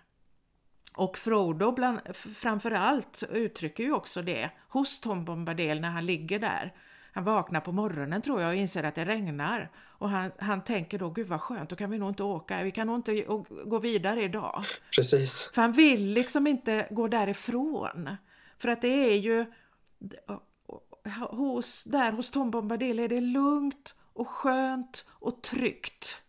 A: Och Frodo bland, framförallt uttrycker ju också det hos Tom Bombadil när han ligger där. Han vaknar på morgonen tror jag och inser att det regnar. Och han, han tänker då, gud vad skönt, då kan vi nog inte åka, vi kan nog inte gå vidare idag.
B: Precis.
A: För han vill liksom inte gå därifrån. För att det är ju, hos, där hos Tom Bombadil är det lugnt och skönt och tryggt.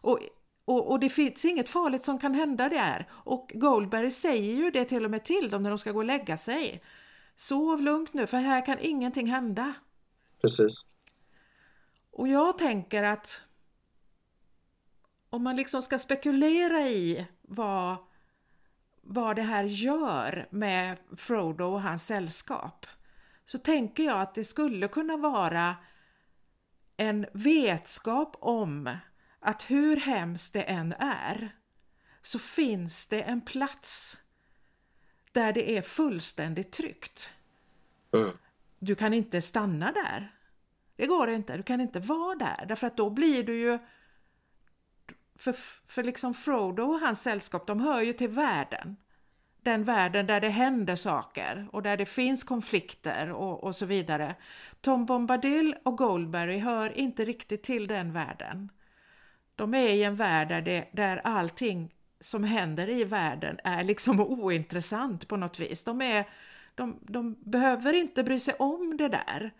A: Och, och, och, det finns inget farligt som kan hända där. Och Goldberry säger ju det till och med till dem när de ska gå och lägga sig. Sov lugnt nu för här kan ingenting hända.
B: Precis.
A: Och jag tänker att om man liksom ska spekulera i vad, vad det här gör med Frodo och hans sällskap så tänker jag att det skulle kunna vara en vetskap om att hur hemskt det än är så finns det en plats där det är fullständigt tryggt.
B: Mm.
A: Du kan inte stanna där. Det går inte, du kan inte vara där därför att då blir du ju för, för liksom Frodo och hans sällskap, de hör ju till världen. Den världen där det händer saker och där det finns konflikter och, och så vidare. Tom Bombadil och Goldberry hör inte riktigt till den världen. De är i en värld där, det, där allting som händer i världen är liksom ointressant på något vis. De, är, de, de behöver inte bry sig om det där.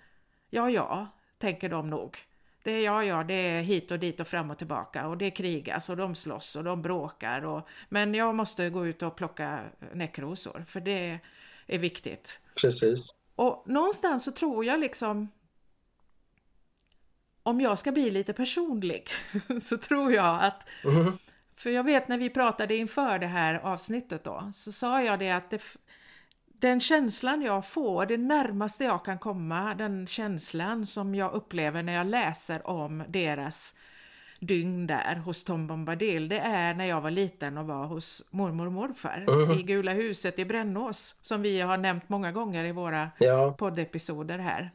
A: Ja, ja, tänker de nog. Det är ja, ja, det är hit och dit och fram och tillbaka och det krigas och de slåss och de bråkar. Och, men jag måste gå ut och plocka näckrosor för det är viktigt.
B: Precis.
A: Och någonstans så tror jag liksom om jag ska bli lite personlig så tror jag att
B: mm.
A: för jag vet när vi pratade inför det här avsnittet då så sa jag det att det, den känslan jag får, det närmaste jag kan komma, den känslan som jag upplever när jag läser om deras dygn där hos Tom Bombadil, det är när jag var liten och var hos mormor och morfar
B: mm.
A: i Gula huset i Brännås, som vi har nämnt många gånger i våra
B: ja.
A: poddepisoder här.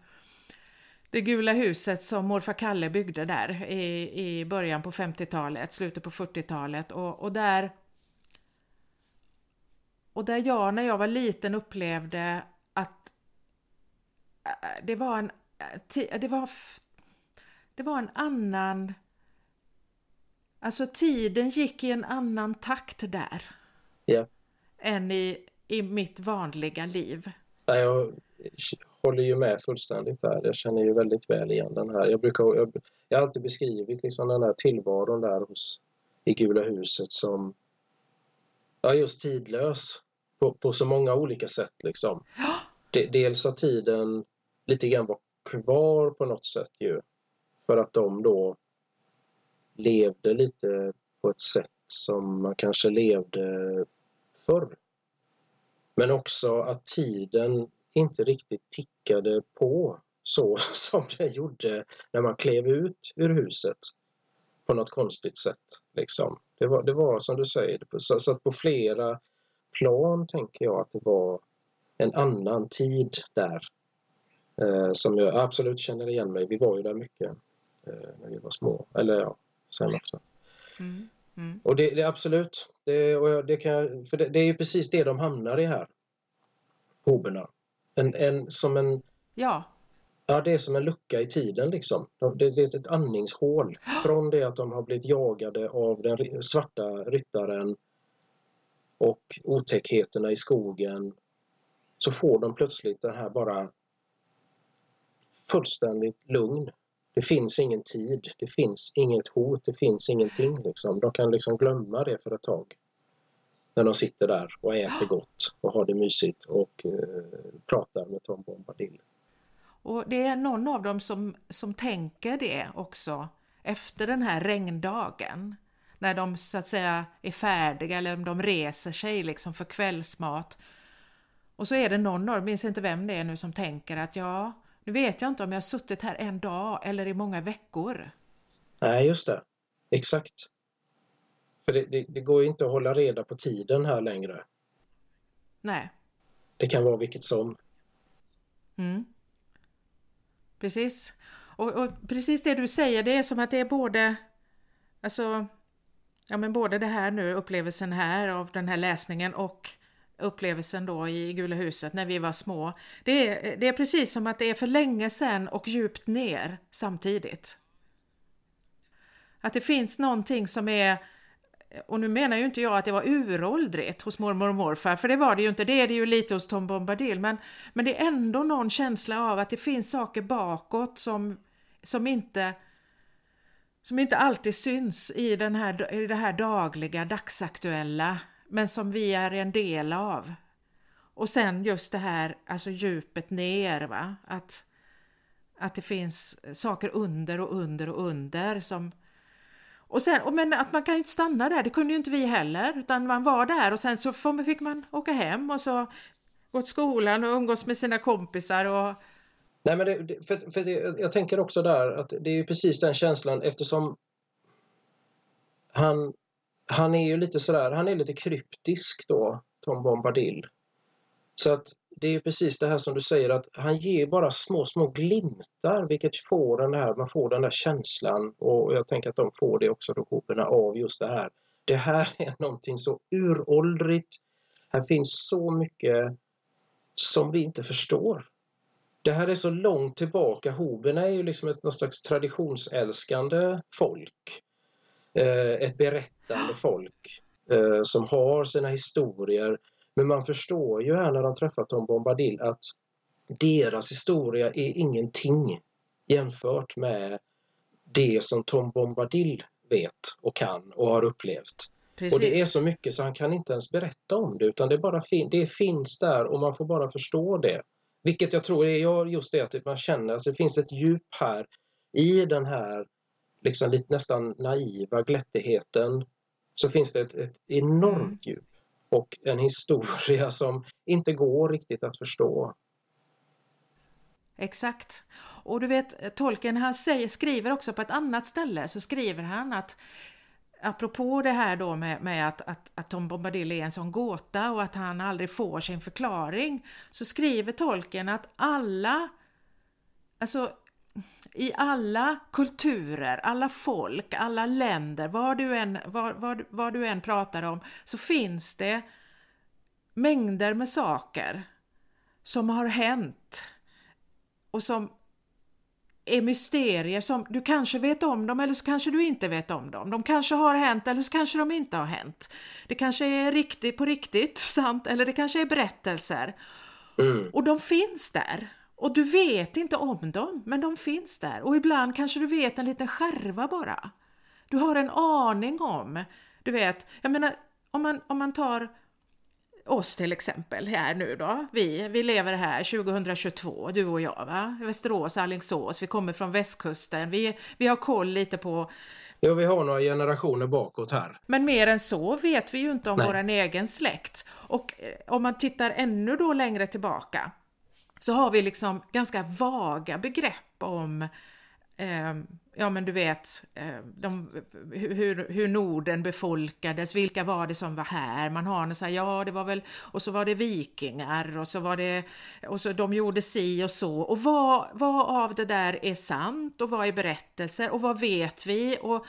A: Det gula huset som morfar Kalle byggde där i, i början på 50-talet, slutet på 40-talet och, och där och där jag när jag var liten upplevde att äh, det var en, äh, det var, det var en annan, alltså tiden gick i en annan takt där.
B: Ja.
A: Än i, i mitt vanliga liv.
B: Jag håller ju med fullständigt där. Jag känner ju väldigt väl igen den här. Jag, brukar, jag, jag har alltid beskrivit liksom den här tillvaron där hos, i Gula huset som ja, just tidlös på, på så många olika sätt. Liksom. De, dels att tiden lite grann var kvar på något sätt ju. För att de då levde lite på ett sätt som man kanske levde förr. Men också att tiden inte riktigt tickade på så som det gjorde när man klev ut ur huset på något konstigt sätt. Liksom. Det, var, det var som du säger, så, så att på flera plan tänker jag att det var en annan tid där eh, som jag absolut känner igen mig. Vi var ju där mycket eh, när vi var små, eller ja, sen också.
A: Mm. Mm.
B: Och det, det absolut, det, och det, kan, för det, det, är ju precis det de hamnar i här. Hoberna. En, en, som en...
A: Ja.
B: Ja, det är som en lucka i tiden liksom. Det, det är ett andningshål. Från det att de har blivit jagade av den svarta ryttaren och otäckheterna i skogen så får de plötsligt det här bara fullständigt lugn. Det finns ingen tid, det finns inget hot, det finns ingenting. Liksom. De kan liksom glömma det för ett tag. När de sitter där och äter gott och har det mysigt och eh, pratar med Tom Bombadil.
A: Och det är någon av dem som, som tänker det också efter den här regndagen när de så att säga är färdiga eller om de reser sig liksom för kvällsmat. Och så är det någon dem, minns inte vem det är nu, som tänker att ja, nu vet jag inte om jag har suttit här en dag eller i många veckor.
B: Nej, just det. Exakt. För det, det, det går ju inte att hålla reda på tiden här längre.
A: Nej.
B: Det kan vara vilket som.
A: Mm. Precis. Och, och, precis det du säger, det är som att det är både, alltså, ja men både det här nu, upplevelsen här av den här läsningen och upplevelsen då i Gula huset när vi var små. Det är, det är precis som att det är för länge sedan och djupt ner samtidigt. Att det finns någonting som är och nu menar ju inte jag att det var uråldrigt hos mormor och morfar, för det var det ju inte, det är det ju lite hos Tom Bombadil, men, men det är ändå någon känsla av att det finns saker bakåt som, som inte som inte alltid syns i, den här, i det här dagliga, dagsaktuella, men som vi är en del av. Och sen just det här, alltså djupet ner, va? Att, att det finns saker under och under och under som, och sen, men att man kan ju inte stanna där, det kunde ju inte vi heller, utan man var där och sen så fick man åka hem och så gå till skolan och umgås med sina kompisar och...
B: Nej men det, för, för det, jag tänker också där att det är ju precis den känslan eftersom han, han är ju lite sådär, han är lite kryptisk då, Tom Bombadil. Så att det är precis det här som du säger att han ger bara små, små glimtar vilket får den här, man får den där känslan och jag tänker att de får det också då av just det här. Det här är någonting så uråldrigt. Här finns så mycket som vi inte förstår. Det här är så långt tillbaka. Hoberna är ju liksom ett någon slags traditionsälskande folk. Eh, ett berättande folk eh, som har sina historier men man förstår ju här när de träffar Tom Bombadil att deras historia är ingenting jämfört med det som Tom Bombadil vet och kan och har upplevt. Precis. Och det är så mycket så han kan inte ens berätta om det utan det, bara fin det finns där och man får bara förstå det. Vilket jag tror är just det att man känner att det finns ett djup här i den här liksom lite nästan naiva glättigheten så finns det ett, ett enormt mm. djup och en historia som inte går riktigt att förstå.
A: Exakt. Och du vet, tolken han säger, skriver också på ett annat ställe så skriver han att apropå det här då med, med att, att, att Tom Bombadil är en sån gåta och att han aldrig får sin förklaring så skriver tolken att alla, alltså i alla kulturer, alla folk, alla länder, vad du än, vad, vad, vad du än pratar om, så finns det mängder med saker som har hänt och som är mysterier som du kanske vet om dem eller så kanske du inte vet om dem. De kanske har hänt eller så kanske de inte har hänt. Det kanske är riktigt på riktigt sant eller det kanske är berättelser. Mm. Och de finns där. Och du vet inte om dem, men de finns där. Och ibland kanske du vet en liten skärva bara. Du har en aning om, du vet, jag menar om man, om man tar oss till exempel här nu då. Vi, vi lever här 2022, du och jag va? Västerås, Alingsås, vi kommer från västkusten. Vi, vi har koll lite på
B: Ja, vi har några generationer bakåt här.
A: Men mer än så vet vi ju inte om Nej. våran egen släkt. Och eh, om man tittar ännu då längre tillbaka så har vi liksom ganska vaga begrepp om ja men du vet, eh, de, hur, hur Norden befolkades, vilka var det som var här? Man har en så här, ja det var väl, och så var det vikingar och så var det, och så de gjorde si och så. Och vad, vad av det där är sant och vad är berättelser och vad vet vi? Och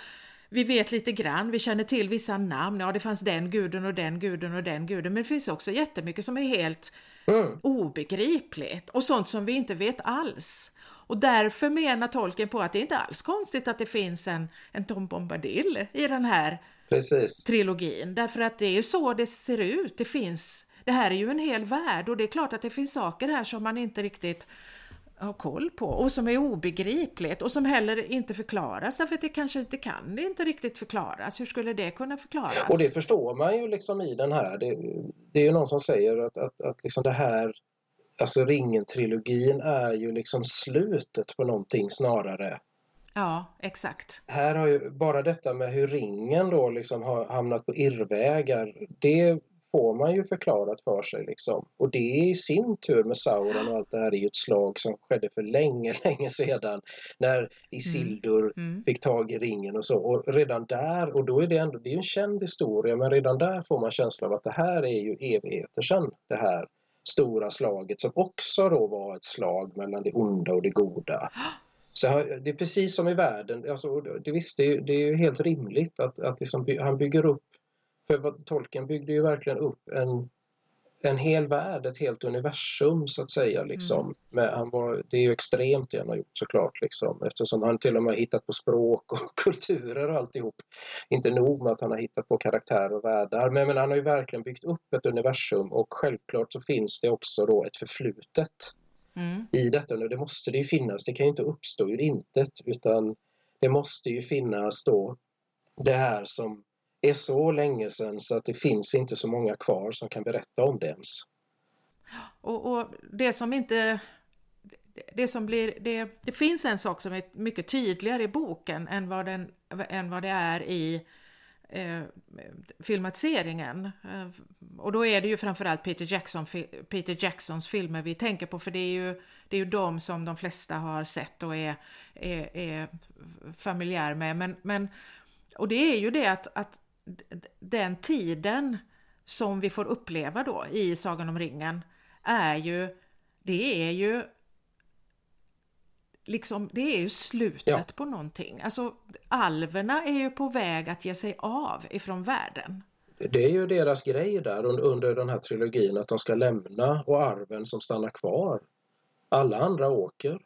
A: vi vet lite grann, vi känner till vissa namn, ja det fanns den guden och den guden och den guden, men det finns också jättemycket som är helt mm. obegripligt och sånt som vi inte vet alls. Och därför menar tolken på att det inte alls konstigt att det finns en, en Tom Bombadil i den här Precis. trilogin. Därför att det är ju så det ser ut. Det finns, det här är ju en hel värld och det är klart att det finns saker här som man inte riktigt har koll på och som är obegripligt och som heller inte förklaras därför att det kanske inte kan det inte riktigt förklaras. Hur skulle det kunna förklaras?
B: Och det förstår man ju liksom i den här. Det, det är ju någon som säger att, att, att liksom det här alltså Ringen-trilogin är ju liksom slutet på någonting snarare.
A: Ja, exakt.
B: Här har ju bara detta med hur ringen då liksom har hamnat på irrvägar, det får man ju förklarat för sig liksom. Och det i sin tur med Sauron och allt det här är ju ett slag som skedde för länge, länge sedan när Isildur mm. Mm. fick tag i ringen och så. Och redan där, och då är det ändå, det är en känd historia, men redan där får man känsla av att det här är ju evigheter sedan det här stora slaget som också då var ett slag mellan det onda och det goda. Så det är precis som i världen, alltså, det, visst, det, är, det är helt rimligt att, att liksom, han bygger upp, för Tolkien byggde ju verkligen upp en, en hel värld, ett helt universum så att säga. Liksom. Mm. Men han var, det är ju extremt det han har gjort såklart liksom, eftersom han till och med har hittat på språk och kulturer och alltihop. Inte nog med att han har hittat på karaktärer och världar, men, men han har ju verkligen byggt upp ett universum och självklart så finns det också då ett förflutet mm. i detta. Nu, det måste det ju finnas, det kan ju inte uppstå ur intet utan det måste ju finnas då det här som är så länge sedan så att det finns inte så många kvar som kan berätta om det ens.
A: Och, och det som inte det som blir, det, det finns en sak som är mycket tydligare i boken än vad, den, än vad det är i eh, filmatiseringen. Eh, och då är det ju framförallt Peter, Jackson, Peter Jacksons filmer vi tänker på för det är ju, det är ju de som de flesta har sett och är, är, är familjär med. Men, men, och det är ju det att, att den tiden som vi får uppleva då i Sagan om ringen är ju, det är ju liksom, det är ju slutet ja. på någonting. Alltså alverna är ju på väg att ge sig av ifrån världen.
B: Det är ju deras grej där under den här trilogin att de ska lämna och arven som stannar kvar. Alla andra åker.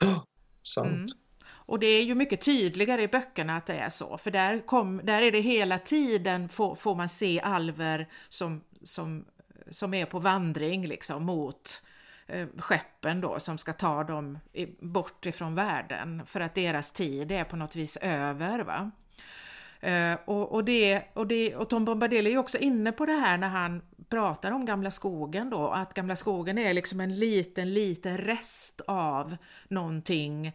B: Oh, sant. Mm.
A: Och det är ju mycket tydligare i böckerna att det är så, för där, kom, där är det hela tiden får, får man se alver som, som, som är på vandring liksom mot eh, skeppen då som ska ta dem i, bort ifrån världen för att deras tid är på något vis över. Va? Eh, och, och, det, och, det, och Tom Bombadil är ju också inne på det här när han pratar om Gamla skogen då, att Gamla skogen är liksom en liten, liten rest av någonting eh,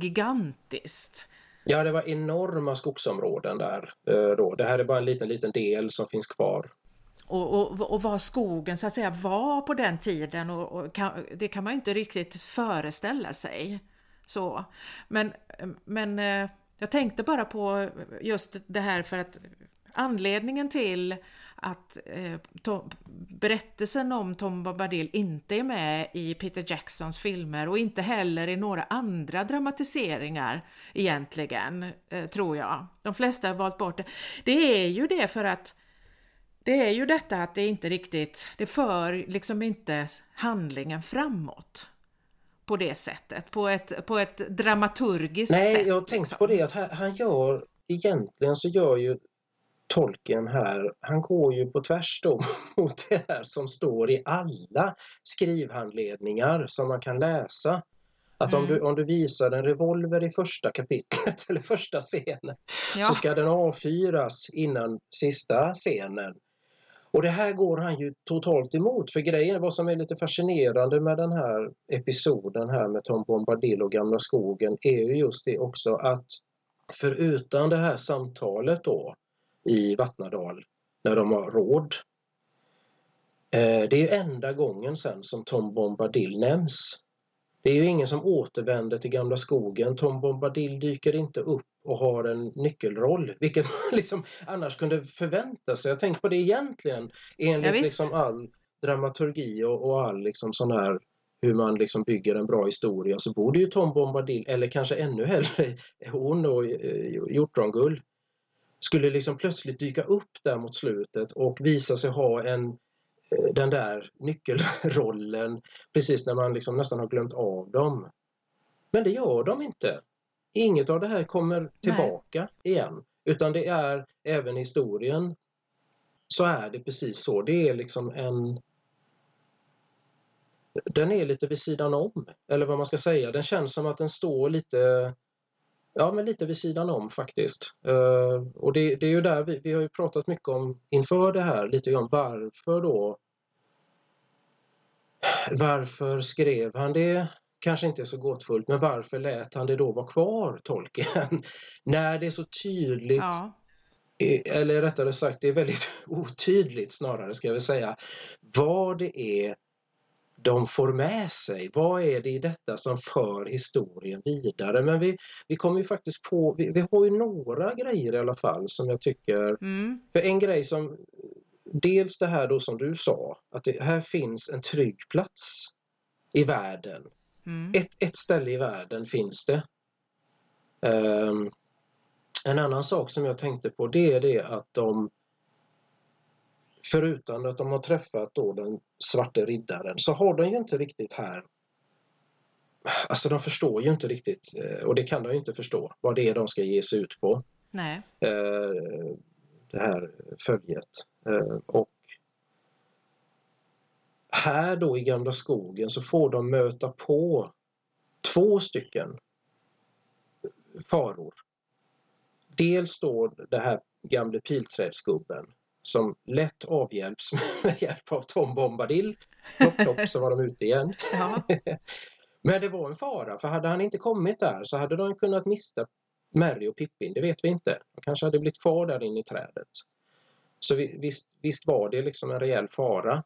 A: gigantiskt.
B: Ja, det var enorma skogsområden där eh, då. Det här är bara en liten, liten del som finns kvar
A: och, och, och vad skogen så att säga var på den tiden och, och kan, det kan man inte riktigt föreställa sig. Så. Men, men eh, jag tänkte bara på just det här för att anledningen till att eh, Tom, berättelsen om Tom Bombadil inte är med i Peter Jacksons filmer och inte heller i några andra dramatiseringar egentligen, eh, tror jag. De flesta har valt bort det. Det är ju det för att det är ju detta att det inte riktigt, det för liksom inte handlingen framåt på det sättet, på ett, på ett dramaturgiskt
B: Nej,
A: sätt.
B: Nej, jag har tänkt liksom. på det att han gör, egentligen så gör ju tolken här, han går ju på tvärs då mot det här som står i alla skrivhandledningar som man kan läsa. Att mm. om, du, om du visar en revolver i första kapitlet eller första scenen ja. så ska den avfyras innan sista scenen. Och det här går han ju totalt emot för grejen, vad som är lite fascinerande med den här episoden här med Tom Bombadil och Gamla skogen är ju just det också att förutom det här samtalet då i Vattnadal när de har råd. Eh, det är ju enda gången sen som Tom Bombadil nämns. Det är ju ingen som återvänder till Gamla skogen. Tom Bombadil dyker inte upp och har en nyckelroll, vilket man liksom annars kunde förvänta sig. Jag tänkte på det egentligen enligt ja, liksom all dramaturgi och, och all liksom sån här hur man liksom bygger en bra historia så borde ju Tom Bombadil, eller kanske ännu hellre hon och eh, Hjortrongull, skulle liksom plötsligt dyka upp där mot slutet och visa sig ha en eh, den där nyckelrollen precis när man liksom nästan har glömt av dem. Men det gör de inte. Inget av det här kommer tillbaka Nej. igen. Utan det är även i historien så är det precis så. Det är liksom en... Den är lite vid sidan om, eller vad man ska säga. Den känns som att den står lite Ja, men lite vid sidan om faktiskt. Uh, och det, det, är ju där vi, vi har ju pratat mycket om inför det här, lite grann varför då varför skrev han det? kanske inte så gåtfullt, men varför lät han det då vara kvar, tolken? När det är så tydligt ja. eller rättare sagt, det är väldigt otydligt snarare ska vi säga, vad det är de får med sig. Vad är det i detta som för historien vidare? Men vi, vi kommer ju faktiskt på, vi, vi har ju några grejer i alla fall som jag tycker, mm. för en grej som, dels det här då som du sa, att det här finns en trygg plats i världen. Mm. Ett, ett ställe i världen finns det. Um, en annan sak som jag tänkte på det är det att de förutom att de har träffat då den svarte riddaren så har de ju inte riktigt här Alltså de förstår ju inte riktigt eh, och det kan de ju inte förstå vad det är de ska ge sig ut på.
A: Nej.
B: Eh, det här följet. Eh, och här då i Gamla skogen så får de möta på två stycken faror. Dels då det här gamle pilträdsgubben som lätt avhjälps med hjälp av Tom Bombadil. Plopp, plopp så var de ute igen. Ja. Men det var en fara för hade han inte kommit där så hade de kunnat mista Mary och Pippin, det vet vi inte. De kanske hade blivit kvar där inne i trädet. Så visst, visst var det liksom en rejäl fara.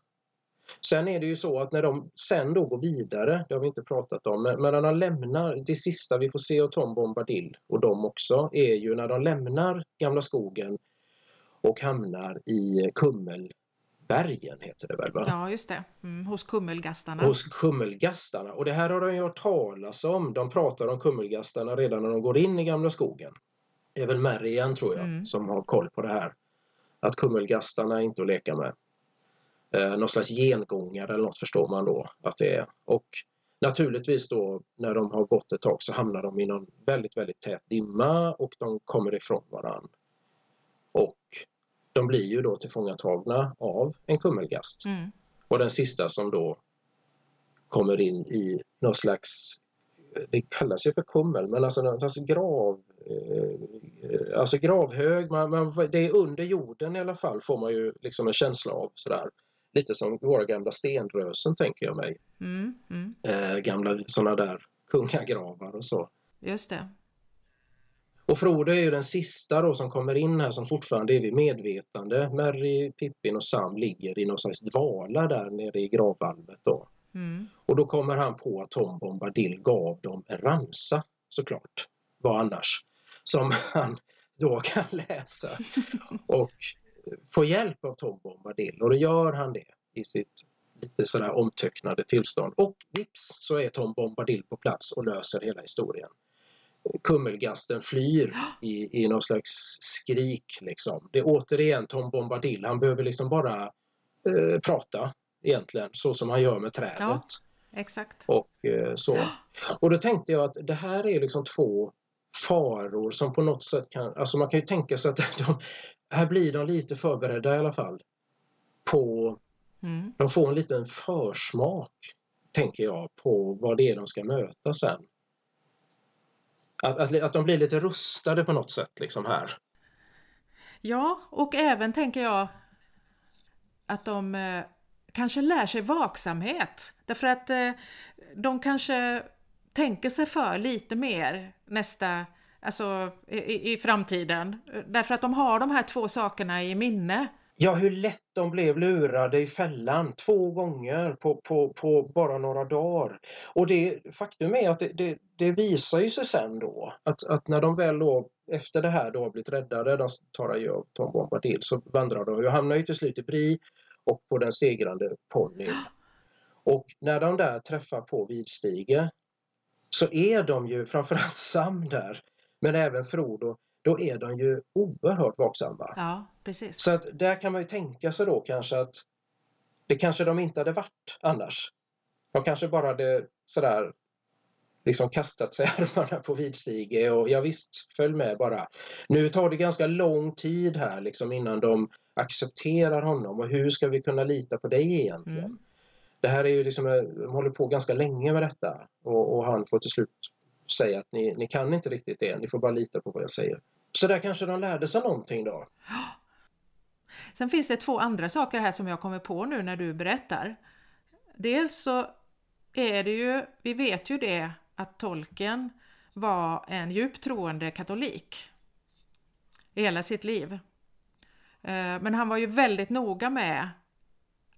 B: Sen är det ju så att när de sen då går vidare, det har vi inte pratat om, men när de lämnar, det sista vi får se av Tom Bombadil och dem också, är ju när de lämnar Gamla skogen och hamnar i Kummelbergen heter det väl? Va?
A: Ja, just det. Mm, hos Kummelgastarna.
B: Hos Kummelgastarna. Och det här har de ju hört talas om. De pratar om Kummelgastarna redan när de går in i Gamla skogen. Det är väl Mary igen tror jag mm. som har koll på det här. Att Kummelgastarna är inte att leka med. Eh, någon slags gengångare eller något förstår man då att det är. Och naturligtvis då när de har gått ett tag så hamnar de i någon väldigt, väldigt tät dimma och de kommer ifrån varann. De blir ju då tillfångatagna av en kummelgast. Mm. Och den sista som då kommer in i någon slags, det kallas ju för kummel, men alltså någon slags grav, eh, alltså gravhög, man, man, det är under jorden i alla fall får man ju liksom en känsla av sådär. Lite som våra gamla stenrösen tänker jag mig. Mm, mm. Eh, gamla sådana där kungagravar och så.
A: Just det.
B: Och Frodo är ju den sista då som kommer in här som fortfarande är vid medvetande. Merry, Pippin och Sam ligger i någon slags dvala där nere i gravvalvet då. Mm. Och då kommer han på att Tom Bombadil gav dem en ramsa såklart. Vad annars? Som han då kan läsa och få hjälp av Tom Bombadil och då gör han det i sitt lite sådär omtöcknade tillstånd. Och vips så är Tom Bombadil på plats och löser hela historien kummelgasten flyr i, i någon slags skrik. Liksom. Det är återigen Tom Bombadil, han behöver liksom bara eh, prata egentligen så som han gör med trädet. Ja,
A: exakt.
B: Och eh, så. Och då tänkte jag att det här är liksom två faror som på något sätt kan, alltså man kan ju tänka sig att de, här blir de lite förberedda i alla fall. På, mm. De får en liten försmak, tänker jag, på vad det är de ska möta sen. Att, att, att de blir lite rustade på något sätt liksom här.
A: Ja, och även tänker jag att de eh, kanske lär sig vaksamhet. Därför att eh, de kanske tänker sig för lite mer nästa, alltså i, i framtiden. Därför att de har de här två sakerna i minne.
B: Ja, hur lätt de blev lurade i fällan två gånger på, på, på bara några dagar. Och det, faktum är att det, det, det visar ju sig sen då att, att när de väl då efter det här då har blivit räddade, de tar adjö av Tom Bombadil, så vandrar de och hamnar ju till slut i Bri och på den stegrande ponnyn. Och när de där träffar på Vidstige så är de ju framförallt Sam där, men även Frodo då är de ju oerhört vaksamma.
A: Ja, precis.
B: Så att där kan man ju tänka sig då kanske att det kanske de inte hade varit annars. De kanske bara hade sådär liksom kastat sig armarna på vidstige och ja visst, följ med bara. Nu tar det ganska lång tid här liksom innan de accepterar honom och hur ska vi kunna lita på dig egentligen? Mm. Det här är ju liksom, de håller på ganska länge med detta och, och han får till slut säga att ni, ni kan inte riktigt det, ni får bara lita på vad jag säger. Så där kanske de lärde sig någonting då.
A: Sen finns det två andra saker här som jag kommer på nu när du berättar. Dels så är det ju, vi vet ju det, att tolken var en djupt troende katolik i hela sitt liv. Eh, men han var ju väldigt noga med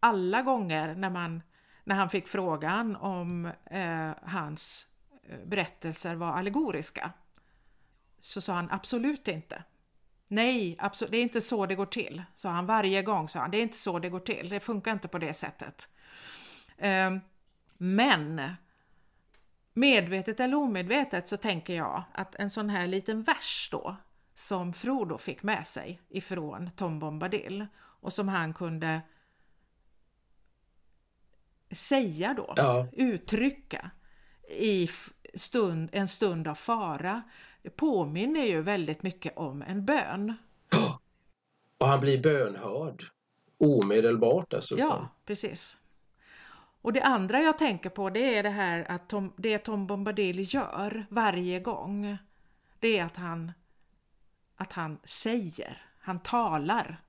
A: alla gånger när, man, när han fick frågan om eh, hans eh, berättelser var allegoriska. Så sa han absolut inte. Nej, absolut, det är inte så det går till, sa han varje gång. Sa han. Det är inte så det går till, det funkar inte på det sättet. Eh, men medvetet eller omedvetet så tänker jag att en sån här liten vers då som Frodo fick med sig ifrån Tom Bombadil och som han kunde säga då, ja. uttrycka i stund, en stund av fara. Det påminner ju väldigt mycket om en bön.
B: Och han blir bönhörd omedelbart dessutom.
A: Ja, precis. Och det andra jag tänker på det är det här att Tom, det Tom Bombadil gör varje gång. Det är att han, att han säger, han talar.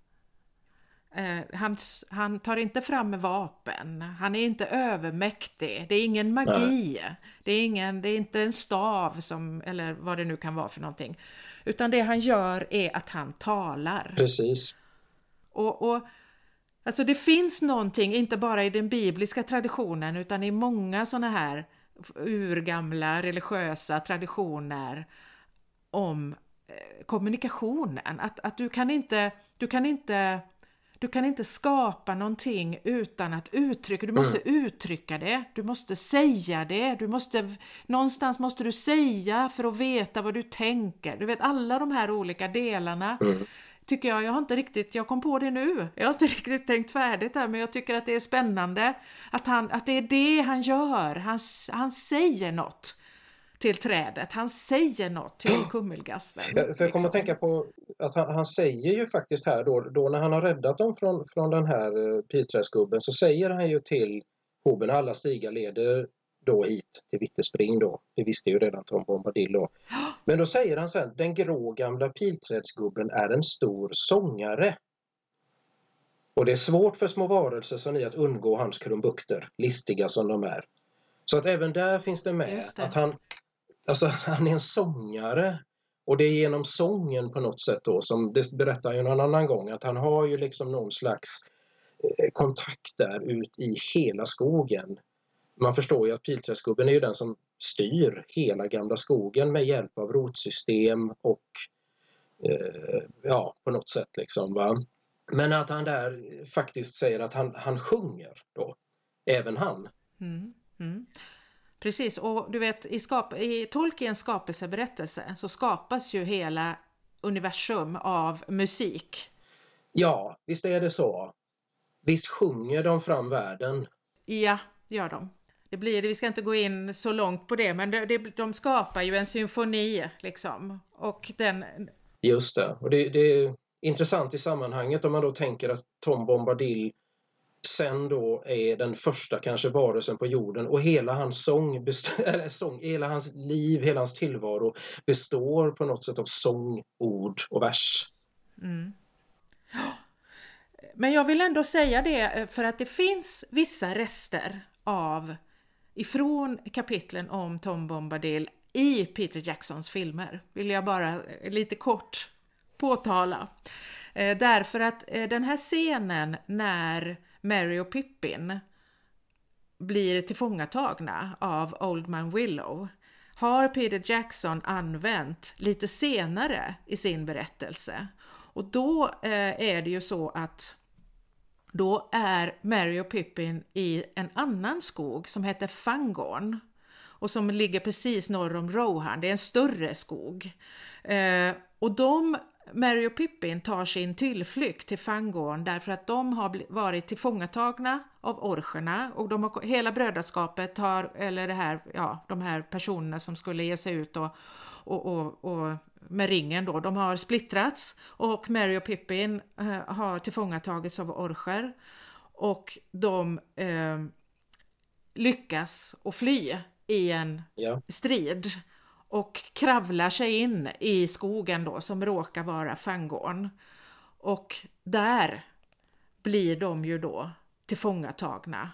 A: Eh, han, han tar inte fram vapen, han är inte övermäktig, det är ingen magi, det är, ingen, det är inte en stav som, eller vad det nu kan vara för någonting. Utan det han gör är att han talar.
B: Precis.
A: Och, och Alltså det finns någonting, inte bara i den bibliska traditionen utan i många sådana här urgamla religiösa traditioner om eh, kommunikationen. Att, att du kan inte, du kan inte du kan inte skapa någonting utan att uttrycka, du måste mm. uttrycka det, du måste säga det, du måste, någonstans måste du säga för att veta vad du tänker. Du vet alla de här olika delarna mm tycker jag. Jag har inte riktigt, jag kom på det nu. Jag har inte riktigt tänkt färdigt här men jag tycker att det är spännande att, han, att det är det han gör. Han, han säger något till trädet, han säger något till kummelgasten.
B: Ja, för jag kommer liksom. att tänka på att han, han, säger ju faktiskt här då, då när han har räddat dem från, från den här uh, pilträdsgubben så säger han ju till hoben alla stigar leder då hit till Vittespring då. Det visste ju redan Tom Bombadil då. Men då säger han sen, den grå gamla pilträdsgubben är en stor sångare. Och det är svårt för små varelser som ni att undgå hans krumbukter, listiga som de är. Så att även där finns det med det. att han, alltså, han är en sångare. Och det är genom sången på något sätt då som det berättar ju någon annan gång att han har ju liksom någon slags eh, kontakt där ut i hela skogen man förstår ju att Pilträskubben är ju den som styr hela gamla skogen med hjälp av rotsystem och eh, ja, på något sätt liksom. Va? Men att han där faktiskt säger att han, han sjunger då, även han.
A: Mm, mm. Precis, och du vet i, skap i Tolkiens skapelseberättelse så skapas ju hela universum av musik.
B: Ja, visst är det så. Visst sjunger de fram världen.
A: Ja, gör de det blir det, vi ska inte gå in så långt på det, men det, det, de skapar ju en symfoni liksom. Och den...
B: Just det, och det, det, är intressant i sammanhanget om man då tänker att Tom Bombadil sen då är den första kanske varelsen på jorden och hela hans sång, eller sång, hela hans liv, hela hans tillvaro består på något sätt av sång, ord och vers. Mm.
A: Men jag vill ändå säga det eh, för att det finns vissa rester av ifrån kapitlen om Tom Bombadil i Peter Jacksons filmer, vill jag bara eh, lite kort påtala. Eh, därför att eh, den här scenen när Mary och Pippin blir tillfångatagna av Old Man Willow har Peter Jackson använt lite senare i sin berättelse. Och då eh, är det ju så att då är Mary och Pippin i en annan skog som heter Fangorn och som ligger precis norr om Rohan. Det är en större skog. Eh, och de, Mary och Pippin tar sin tillflykt till Fangorn därför att de har varit tillfångatagna av orcherna och de har, hela brödraskapet har, eller det här, ja, de här personerna som skulle ge sig ut och, och, och, och med ringen då, de har splittrats och Mary och Pippin eh, har tillfångatagits av orcher och de eh, lyckas att fly i en ja. strid och kravlar sig in i skogen då som råkar vara Fangorn. Och där blir de ju då tillfångatagna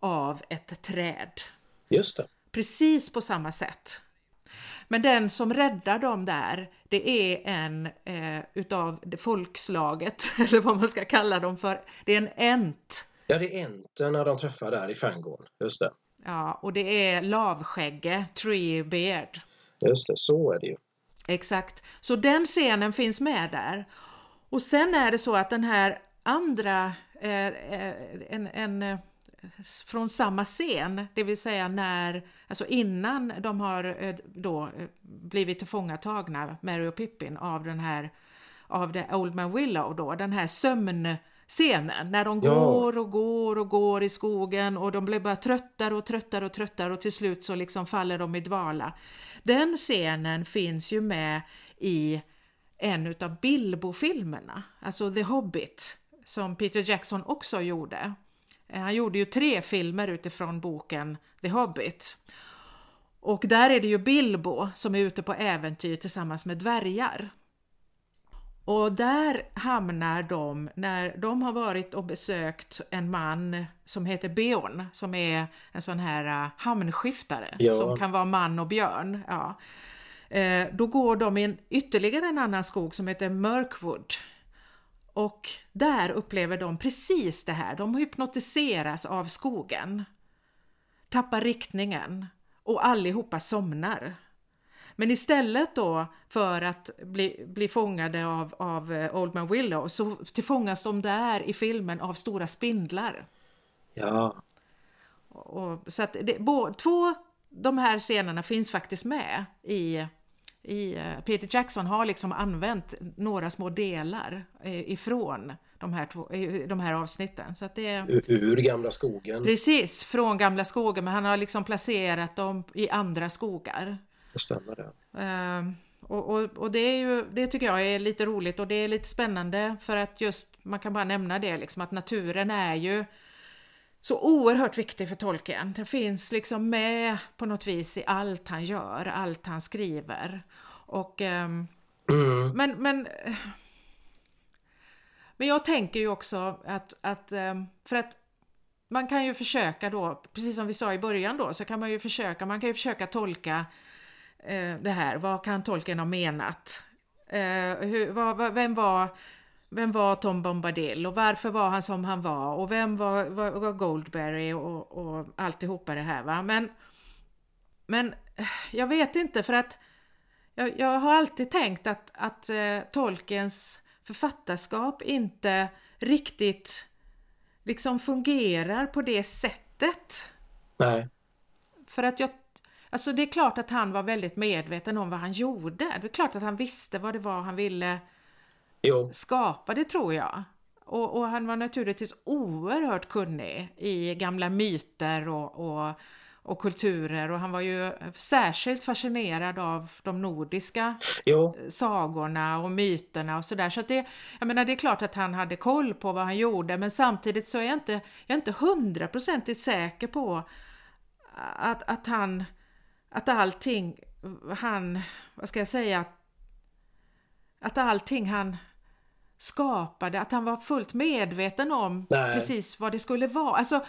A: av ett träd.
B: Just det.
A: Precis på samma sätt Men den som räddar dem där, det är en eh, utav det folkslaget, eller vad man ska kalla dem för. Det är en ent.
B: Ja, det är enten när de träffar där i Fangorn, just det.
A: Ja, och det är lavskägge, Tree Beard.
B: Just det, så är det ju.
A: Exakt, så den scenen finns med där. Och sen är det så att den här andra, eh, eh en, en eh, från samma scen, det vill säga när, alltså innan de har eh, då blivit tillfångatagna, Mary och Pippin, av den här, av the Old Man Willow då, den här sömnscenen, när de ja. går och går och går i skogen och de blir bara tröttare och tröttare och tröttare och till slut så liksom faller de i dvala. Den scenen finns ju med i en utav Bilbo-filmerna, alltså The Hobbit, som Peter Jackson också gjorde. Eh, han gjorde ju tre filmer utifrån boken The Hobbit. Och där är det ju Bilbo som är ute på äventyr tillsammans med dvärgar. Och där hamnar de när de har varit och besökt en man som heter Beorn som är en sån här uh, hamnskiftare ja. som kan vara man och björn. Ja. Eh, då går de in ytterligare en annan skog som heter Mörkwood. Och där upplever de precis det här, de hypnotiseras av skogen, tappar riktningen och allihopa somnar. Men istället då för att bli, bli fångade av, av eh, Old Man Willow så tillfångas de där i filmen av stora spindlar.
B: Ja.
A: Och, så att det, bo, två de här scenerna finns faktiskt med i, i uh, Peter Jackson har liksom använt några små delar uh, ifrån de här, två, de här avsnitten. Så att det,
B: ur, ur gamla skogen?
A: Precis, från gamla skogen, men han har liksom placerat dem i andra skogar.
B: Det stämmer det.
A: Uh, och, och, och, det, är ju, det tycker jag är lite roligt och det är lite spännande för att just, man kan bara nämna det liksom att naturen är ju så oerhört viktig för tolken. Den finns liksom med på något vis i allt han gör, allt han skriver. Och, um, mm. Men, men, men jag tänker ju också att, att, um, för att man kan ju försöka då, precis som vi sa i början då, så kan man ju försöka, man kan ju försöka tolka det här, vad kan tolken ha menat? Eh, hur, vad, vem var vem var Tom Bombadil och varför var han som han var och vem var, var, var Goldberry och, och alltihopa det här va. Men, men jag vet inte för att jag, jag har alltid tänkt att, att eh, Tolkiens författarskap inte riktigt liksom fungerar på det sättet.
B: Nej.
A: För att jag Alltså det är klart att han var väldigt medveten om vad han gjorde. Det är klart att han visste vad det var han ville jo. skapa, det tror jag. Och, och, han var naturligtvis oerhört kunnig i gamla myter och, och, och, kulturer och han var ju särskilt fascinerad av de nordiska jo. sagorna och myterna och sådär. Så att det, jag menar det är klart att han hade koll på vad han gjorde men samtidigt så är jag inte, jag är inte hundraprocentigt säker på att, att han att allting han, vad ska jag säga, att allting han skapade, att han var fullt medveten om Nej. precis vad det skulle vara. Alltså,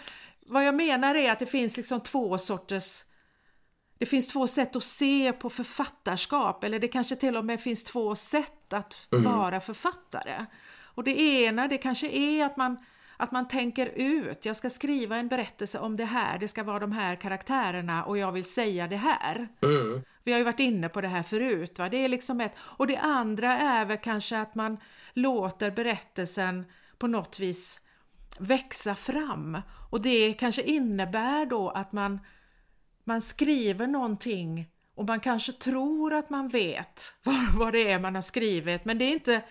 A: vad jag menar är att det finns liksom två sorters det finns två sätt att se på författarskap eller det kanske till och med finns två sätt att mm. vara författare. Och det ena det kanske är att man att man tänker ut, jag ska skriva en berättelse om det här, det ska vara de här karaktärerna och jag vill säga det här. Mm. Vi har ju varit inne på det här förut, va? det är liksom ett, och det andra är väl kanske att man låter berättelsen på något vis växa fram och det kanske innebär då att man, man skriver någonting och man kanske tror att man vet vad, vad det är man har skrivit men det är inte,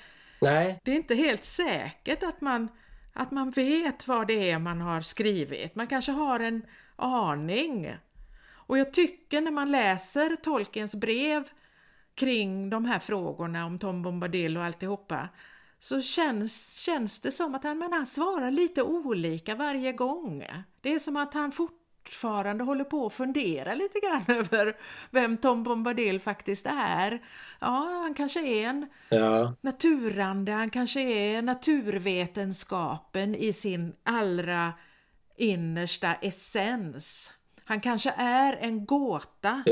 B: Nej.
A: Det är inte helt säkert att man att man vet vad det är man har skrivit. Man kanske har en aning. Och jag tycker när man läser Tolkiens brev kring de här frågorna om Tom Bombadil och alltihopa så känns, känns det som att han, men han svarar lite olika varje gång. Det är som att han fort, fortfarande håller på att fundera lite grann över vem Tom Bombadil faktiskt är. Ja, han kanske är en ja. naturande, han kanske är naturvetenskapen i sin allra innersta essens. Han kanske är en gåta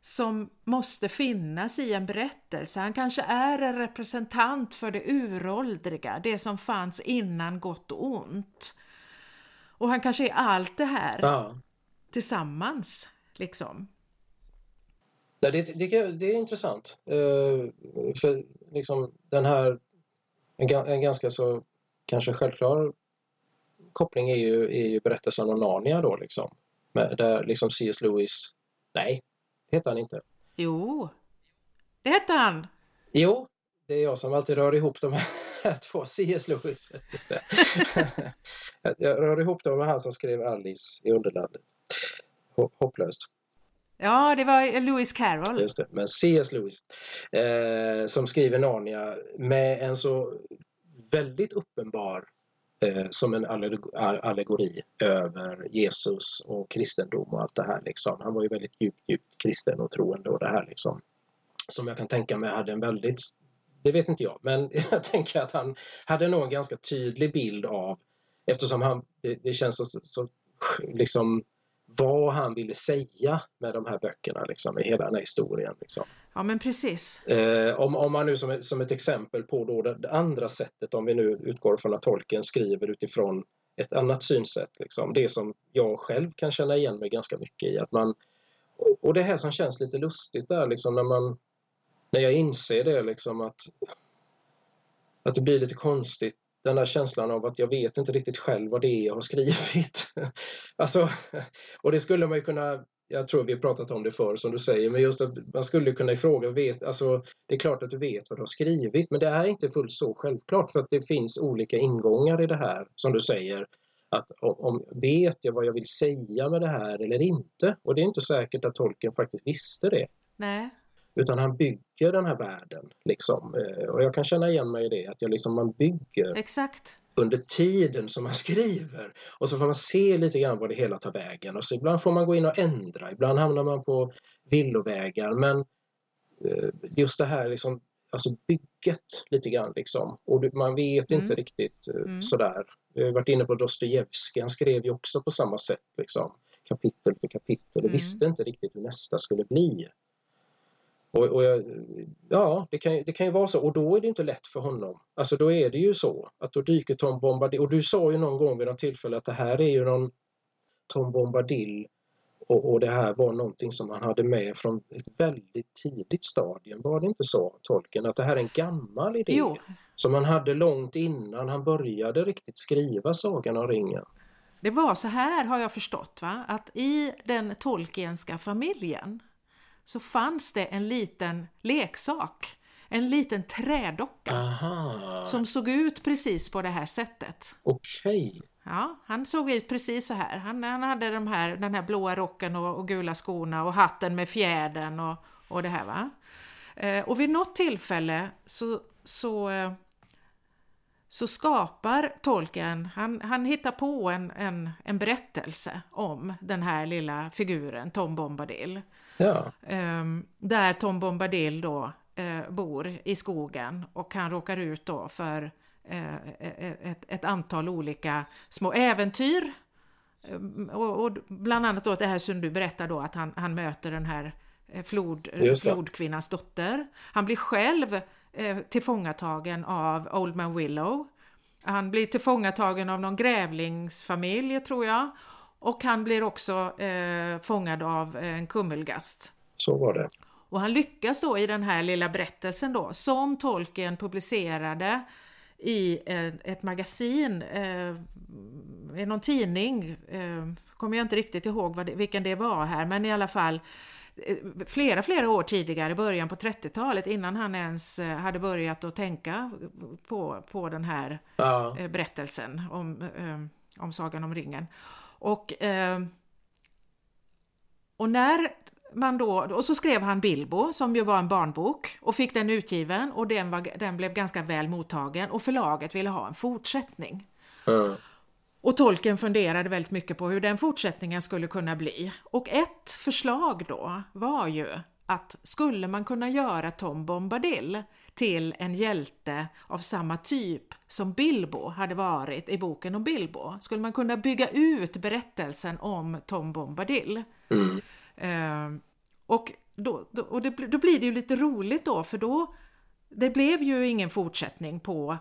A: som måste finnas i en berättelse. Han kanske är en representant för det uråldriga, det som fanns innan gott och ont. Och han kanske är allt det här
B: Ja.
A: Tillsammans, liksom.
B: Ja, det, det, det är intressant. Eh, för liksom den här, en, ga- en ganska så kanske självklar koppling är ju, är ju berättelsen om Narnia då liksom. Med, där liksom C.S. Lewis, nej, heter han inte.
A: Jo, det hette han!
B: Jo, det är jag som alltid rör ihop de här två. C.S. Lewis, just det. jag rör ihop dem med han som skrev Alice i Underlandet. Hop- Hopplöst.
A: Ja, det var Lewis Carroll.
B: Just det. Men C.S. Lewis eh, som skriver Narnia med en så väldigt uppenbar eh, som en alleg- allegori över Jesus och kristendom och allt det här. Liksom. Han var ju väldigt djupt, djupt kristen och troende och det här liksom. Som jag kan tänka mig hade en väldigt, det vet inte jag, men jag tänker att han hade nog en ganska tydlig bild av eftersom han, det, det känns så, så liksom vad han ville säga med de här böckerna liksom, i hela den här historien. Liksom.
A: Ja, men precis.
B: Eh, om, om man nu som ett, som ett exempel på då det, andra sättet, om vi nu utgår från att tolken skriver utifrån ett annat synsätt, liksom, det som jag själv kan känna igen mig ganska mycket i. Att man, och det här som känns lite lustigt där, liksom, när, man, när jag inser det, liksom, att, att det blir lite konstigt den där känslan av att jag vet inte riktigt själv vad det är jag har skrivit. alltså, och det skulle man ju kunna, jag tror vi har pratat om det förr som du säger, men just att man skulle kunna ifråga, vet, alltså, det är klart att du vet vad du har skrivit, men det är inte fullt så självklart för att det finns olika ingångar i det här, som du säger. Att om, om vet jag vad jag vill säga med det här eller inte? Och det är inte säkert att tolken faktiskt visste det.
A: Nej,
B: utan han bygger den här världen. Liksom. Eh, Och jag kan känna igen mig i det, att jag liksom, man bygger
A: exakt.
B: under tiden som man skriver. Och så får man se lite grann vad det hela tar vägen. Och så ibland får man gå in och ändra, ibland hamnar man på villovägar. Men eh, just det här liksom, alltså bygget lite grann liksom. Och man vet
A: Mm.
B: inte riktigt eh,
A: Mm.
B: sådär. Vi har varit inne på Dostojevskij, han skrev ju också på samma sätt liksom. Kapitel för kapitel och
A: Mm.
B: visste inte riktigt hur nästa skulle bli. Och, och jag, ja, det kan, det kan ju vara så. Och då är det inte lätt för honom. Alltså då är det ju så att då dyker Tom Bombadil. Och du sa ju någon gång vid något tillfälle att det här är ju någon Tom Bombadil och, och det här var någonting som han hade med från ett väldigt tidigt stadium. Var det inte så, tolken? Att det här är en gammal idé
A: Jo,
B: som han hade långt innan han började riktigt skriva Sagan om ringen.
A: det var så här har jag förstått, va? att i den Tolkienska familjen så fanns det en liten leksak, en liten trädocka
B: Aha,
A: som såg ut precis på det här sättet.
B: okej.
A: Ja, han såg ut precis så här. Han, han hade de här, den här blåa rocken och, och gula skorna och hatten med fjädern och, och det här va. Eh, och vid något tillfälle så, så, eh, så skapar tolken, han, han hittar på en, en, en berättelse om den här lilla figuren Tom Bombadil.
B: Ja,
A: Ehm, där Tom Bombadil då eh, bor i skogen och han råkar ut då för eh, ett, ett antal olika små äventyr. Ehm, och, och bland annat då det här som du berättar då att han, han möter den här eh, flod, flodkvinnans dotter. Han blir själv eh, tillfångatagen av Old Man Willow. Han blir tillfångatagen av någon grävlingsfamilj tror jag. Och han blir också eh, fångad av eh, en kummelgast.
B: så var det.
A: Och han lyckas då i den här lilla berättelsen då, som Tolkien publicerade i ett, ett magasin, eh, i någon tidning, eh, kommer jag inte riktigt ihåg vad det, vilken det var här, men i alla fall eh, flera, flera år tidigare, i början på 30-talet, innan han ens eh, hade börjat att tänka på, på den här
B: Ja,
A: eh, berättelsen om, eh, om Sagan om ringen. Och, eh, och när man då, och så skrev han Bilbo som ju var en barnbok och fick den utgiven och den, var, den blev ganska väl mottagen och förlaget ville ha en fortsättning.
B: ja.
A: Och tolken funderade väldigt mycket på hur den fortsättningen skulle kunna bli. Och ett förslag då var ju att skulle man kunna göra Tom Bombadil till en hjälte av samma typ som Bilbo hade varit i boken om Bilbo? Skulle man kunna bygga ut berättelsen om Tom Bombadil?
B: Mm.
A: Eh, och då, då, och det, då blir det ju lite roligt då för då det blev ju ingen fortsättning på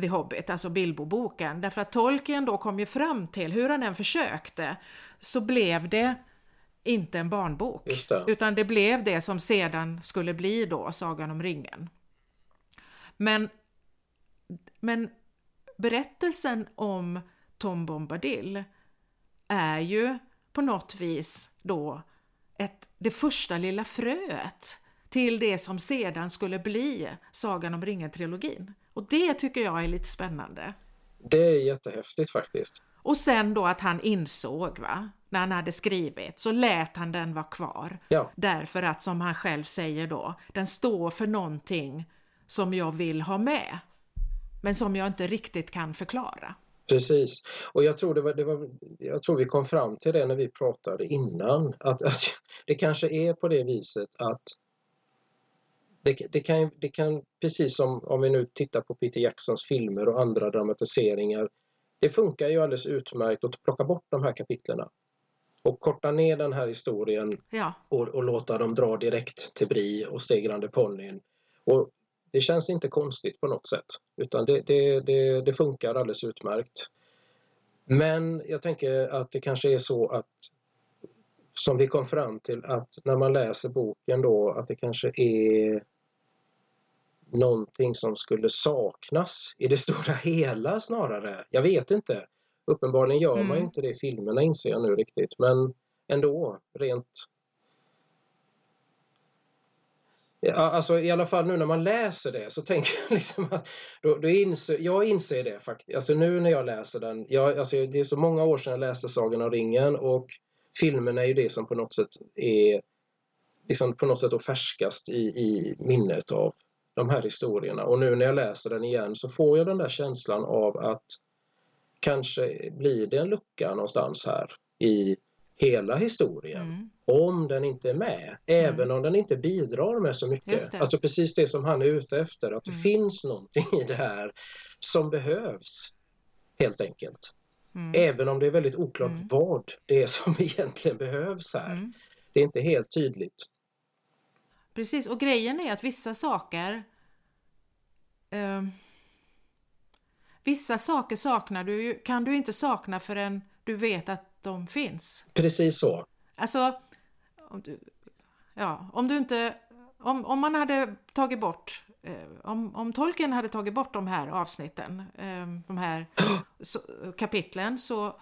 A: The Hobbit, alltså Bilbo-boken, därför att Tolkien då kom ju fram till, hur han än försökte, så blev det inte en barnbok,
B: det.
A: utan det blev det som sedan skulle bli då Sagan om ringen. Men, men berättelsen om Tom Bombadil är ju på något vis då ett, det första lilla fröet till det som sedan skulle bli Sagan om ringen-trilogin. Och det tycker jag är lite spännande.
B: Det är jättehäftigt faktiskt.
A: Och sen då att han insåg, va, när han hade skrivit, så lät han den vara kvar.
B: Ja.
A: Därför att, som han själv säger då, den står för någonting som jag vill ha med, men som jag inte riktigt kan förklara.
B: Precis, och jag tror, det var, det var, jag tror vi kom fram till det när vi pratade innan, att, att det kanske är på det viset att det, det, kan, det kan, precis som om vi nu tittar på Peter Jacksons filmer och andra dramatiseringar, det funkar ju alldeles utmärkt att plocka bort de här kapitlerna och korta ner den här historien
A: ja.
B: och, och, låta dem dra direkt till Bri och Stegrande ponnyn. Och det känns inte konstigt på något sätt utan det, det, det, det funkar alldeles utmärkt. Men jag tänker att det kanske är så att som vi kom fram till att när man läser boken då att det kanske är någonting som skulle saknas i det stora hela snarare. Jag vet inte. Uppenbarligen gör mm. man ju inte det i filmerna inser jag nu riktigt men ändå rent Ja, alltså i alla fall nu när man läser det så tänker jag liksom att då, då inser, jag inser det faktiskt. Alltså nu när jag läser den, jag, alltså det är så många år sedan jag läste Sagan om ringen och filmen är ju det som på något sätt är liksom på något sätt färskast i, i minnet av de här historierna. Och nu när jag läser den igen så får jag den där känslan av att kanske blir det en lucka någonstans här i hela historien. Mm. Om den inte är med, även mm. om den inte bidrar med så mycket. Alltså precis det som han är ute efter, att det mm. finns någonting i det här som behövs helt enkelt. Mm. Även om det är väldigt oklart mm. vad det är som egentligen behövs här. Det är inte helt tydligt.
A: Precis, och grejen är att vissa saker eh, Vissa saker saknar du, kan du inte sakna förrän du vet att de finns.
B: Precis så.
A: Alltså, om du, ja, om du inte, om, om man hade tagit bort, eh, om, om tolken hade tagit bort de här avsnitten, eh, de här kapitlen, så,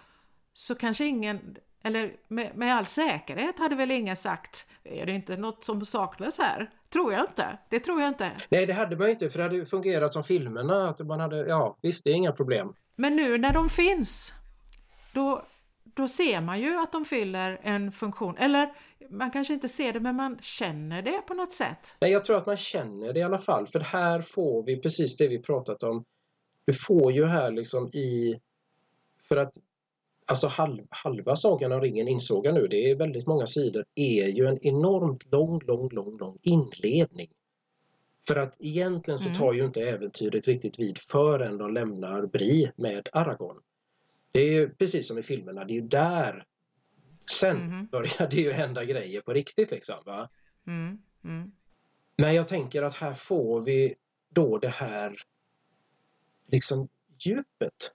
A: så kanske ingen, eller med, med all säkerhet hade väl ingen sagt, är det inte något som saknas här? Tror jag inte. Det tror jag inte.
B: Nej, det hade man inte för det hade fungerat som filmerna. Att man hade, ja, visst, det är inga problem.
A: Men nu när de finns, då, då ser man ju att de fyller en funktion. Eller man kanske inte ser det, men man känner det på något sätt.
B: Nej, jag tror att man känner det i alla fall. För här får vi precis det vi pratat om. Du får ju här liksom i... För att Alltså halv, halva Sagan om ringen insåg jag nu, det är väldigt många sidor, är ju en enormt lång, lång, lång, lång inledning. För att egentligen så mm. tar ju inte äventyret riktigt vid förrän de lämnar Bri med Aragorn. Det är ju precis som i filmerna, det är ju där sen mm. börjar det ju hända grejer på riktigt liksom. Va? Mm. Mm. Men jag tänker att här får vi då det här liksom djupet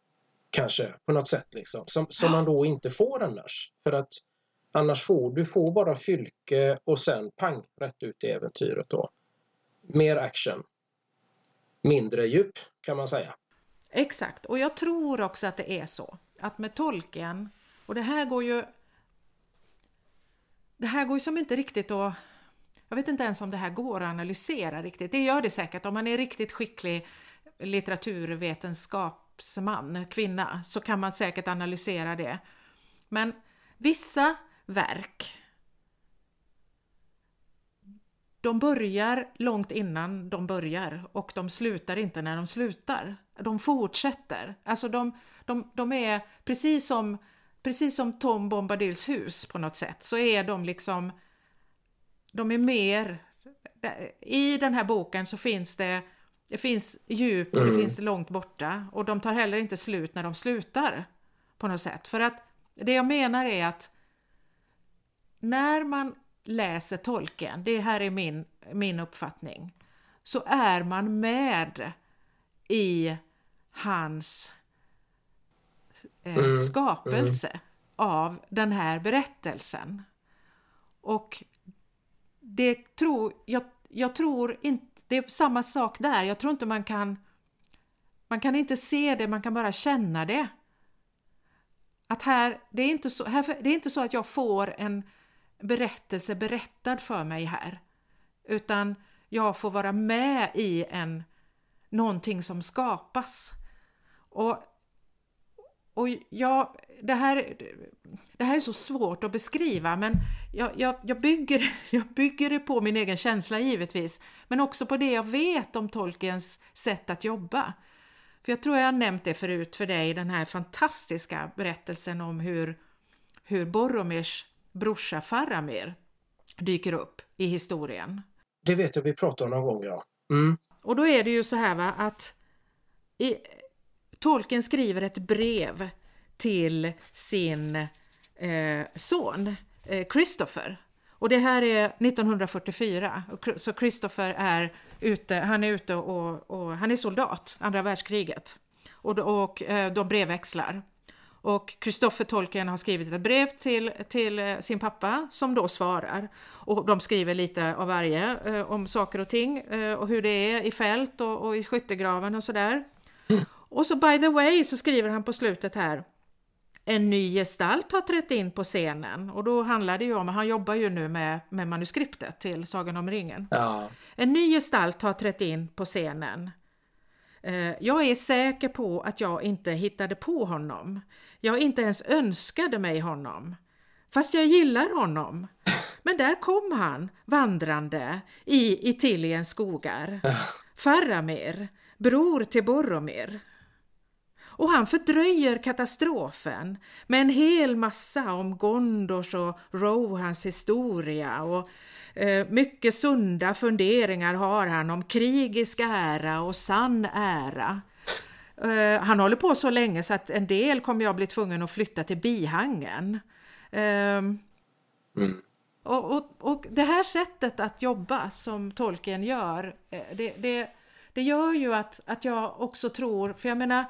B: kanske på något sätt liksom, som, som man då inte får annars. För att annars får du får bara fylke och sen pang rätt ut i äventyret då. Mer action. Mindre djup kan man säga.
A: Exakt, och jag tror också att det är så att med tolken, och det här går ju det här går ju som inte riktigt att jag vet inte ens om det här går att analysera riktigt. Det gör det säkert om man är riktigt skicklig litteraturvetenskapsman, kvinna, så kan man säkert analysera det. Men vissa verk de börjar långt innan de börjar och de slutar inte när de slutar. De fortsätter. Alltså de, de, de är precis som, precis som Tom Bombadils hus på något sätt så är de liksom de är mer... I den här boken så finns det, det finns djup och det
B: Mm.
A: finns långt borta och de tar heller inte slut när de slutar på något sätt. För att det jag menar är att när man läser tolken, det här är min, min uppfattning, så är man med i hans eh,
B: Mm,
A: skapelse av den här berättelsen. Och det tror, jag, jag tror inte, det är samma sak där, jag tror inte man kan man kan inte se det, man kan bara känna det. Att här, det är inte så, här, det är inte så att jag får en berättelse berättad för mig här, utan jag får vara med i en någonting som skapas. Och, och jag, det, här, det här är så svårt att beskriva men jag, jag, jag, bygger, jag bygger det på min egen känsla givetvis men också på det jag vet om Tolkiens sätt att jobba. För jag tror jag har nämnt det förut för dig, den här fantastiska berättelsen om hur, hur Boromirs brorsa Faramir dyker upp i historien.
B: Det vet jag vi pratade om någon gång, ja. Mm.
A: Och då är det ju så här va att i, Tolkien skriver ett brev till sin eh, son eh, Christopher. Och det här är 1944, och, så Christopher är ute, han är ute och, och han är soldat, andra världskriget. Och, och eh, de brevväxlar. Och Christopher Tolkien har skrivit ett brev till, till eh, sin pappa som då svarar. Och de skriver lite av varje eh, om saker och ting eh, och hur det är i fält och, och i skyttegraven och sådär. Och så by the way så skriver han på slutet här en ny gestalt har trätt in på scenen och då handlar det ju om, han jobbar ju nu med, med manuskriptet till Sagan om ringen.
B: Ja.
A: En ny gestalt har trätt in på scenen. Eh, Jag är säker på att jag inte hittade på honom. Jag inte ens önskade mig honom. Fast jag gillar honom. Men där kom han vandrande i Itiliens skogar. Faramir, bror till Boromir. Och han fördröjer katastrofen med en hel massa om Gondors och Rohans historia och eh, mycket sunda funderingar har han om krigisk ära och sann ära. Eh, han håller på så länge så att en del kommer jag bli tvungen att flytta till bihangen. Ehm,
B: Mm.
A: och, och, och det här sättet att jobba som tolken gör, eh, det, det, det gör ju att, att jag också tror, för jag menar,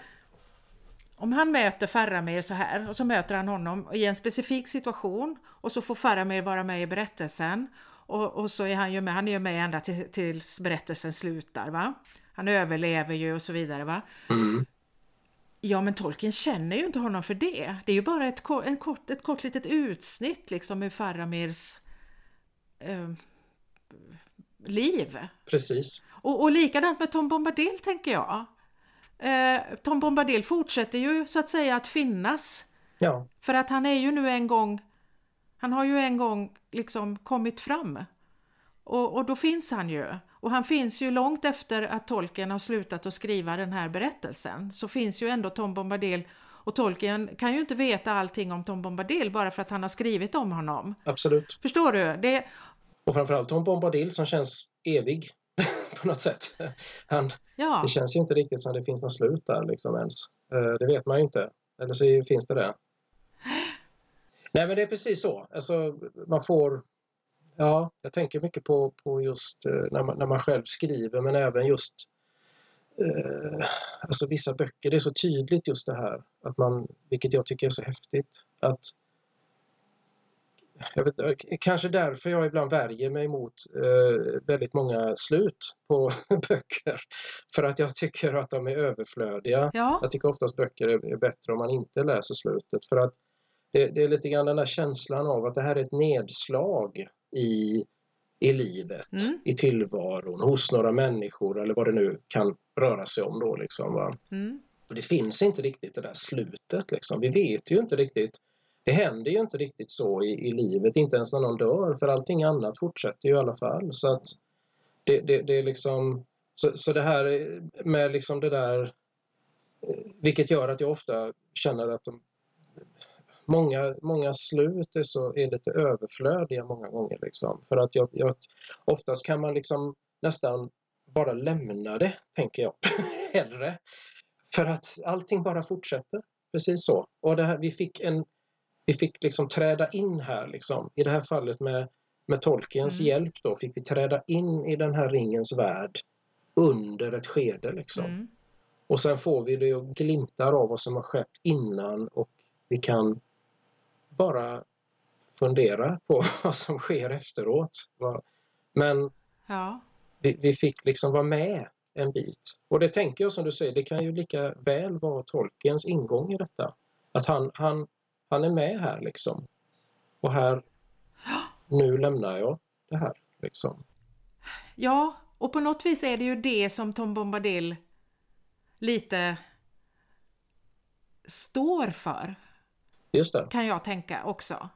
A: om han möter Faramir så här och så möter han honom i en specifik situation och så får Faramir vara med i berättelsen och, och så är han ju med, han är ju med ända till, tills berättelsen slutar va. Han överlever ju och så vidare va.
B: Mm.
A: Ja, men Tolkien känner ju inte honom för det. Det är ju bara ett, en kort, ett kort litet utsnitt liksom ur Faramirs eh, liv.
B: Precis.
A: Och, och likadant med Tom Bombadil tänker jag. Eh, Tom Bombadil fortsätter ju så att säga att finnas.
B: Ja.
A: För att han är ju nu en gång, han har ju en gång liksom kommit fram. Och, och då finns han ju. Och han finns ju långt efter att Tolkien har slutat att skriva den här berättelsen. Så finns ju ändå Tom Bombadil och Tolkien kan ju inte veta allting om Tom Bombadil bara för att han har skrivit om honom.
B: Absolut.
A: Förstår du? Det,
B: Och framförallt Tom Bombadil som känns evig på något sätt. Han,
A: ja,
B: det känns ju inte riktigt som det finns något slut där liksom ens. Eh, Det vet man ju inte. Eller så finns det det. Nej men det är precis så. Alltså, man får... Ja, jag tänker mycket på, på just eh, när man, när man själv skriver men även just eh, alltså vissa böcker. Det är så tydligt just det här. Att man, vilket jag tycker är så häftigt. Att vet, kanske därför jag ibland värjer mig mot eh, väldigt många slut på böcker. För att jag tycker att de är överflödiga.
A: ja,
B: Jag tycker oftast böcker är, är bättre om man inte läser slutet. För att det, det är lite grann den där känslan av att det här är ett nedslag i, i livet,
A: Mm.
B: i tillvaron, hos några människor eller vad det nu kan röra sig om då. Liksom, va?
A: mm,
B: Och det finns inte riktigt det där slutet. Liksom. Vi vet ju inte riktigt. Det händer ju inte riktigt så i, i livet, inte ens när någon dör, för allting annat fortsätter ju i alla fall. Så att det, det, det är liksom... Så, så det här med liksom det där... Eh, vilket gör att jag ofta känner att de, många, många slut är, så, är lite överflödiga många gånger. Liksom. För att jag, jag, oftast kan man liksom nästan bara lämna det, tänker jag, hellre. För att allting bara fortsätter. Precis så. Och det här, vi fick, en, vi fick liksom träda in här, liksom. i det här fallet med, med Tolkiens mm. hjälp då, fick vi träda in i den här ringens värld under ett skede. Liksom. Mm. Och sen får vi det glimtar av vad som har skett innan och vi kan bara fundera på vad som sker efteråt. Men ja. vi, vi, fick liksom vara med en bit. Och det tänker jag som du säger, det kan ju lika väl vara Tolkiens ingång i detta. Att han, han, han är med här liksom. Och här, nu lämnar jag det här liksom.
A: Ja, och på något vis är det ju det som Tom Bombadil lite står för.
B: Just det.
A: Kan jag tänka också.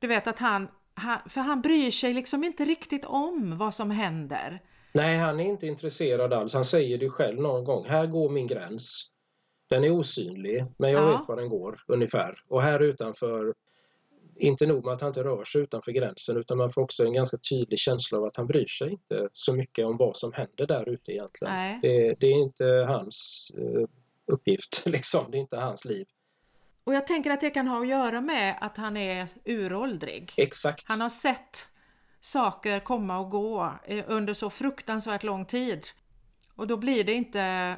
A: Du vet att han, han, för han bryr sig liksom inte riktigt om vad som händer.
B: Nej, han är inte intresserad alls. Han säger det själv någon gång. Här går min gräns. Den är osynlig, men jag ja. vet var den går ungefär. Och här utanför, inte nog med att han inte rör sig utanför gränsen utan man får också en ganska tydlig känsla av att han bryr sig inte så mycket om vad som händer där ute egentligen. Det, det, är inte hans uh, uppgift, liksom. det är inte hans liv.
A: Och jag tänker att det kan ha att göra med att han är uråldrig.
B: Exakt.
A: Han har sett saker komma och gå eh, under så fruktansvärt lång tid. Och då blir det inte,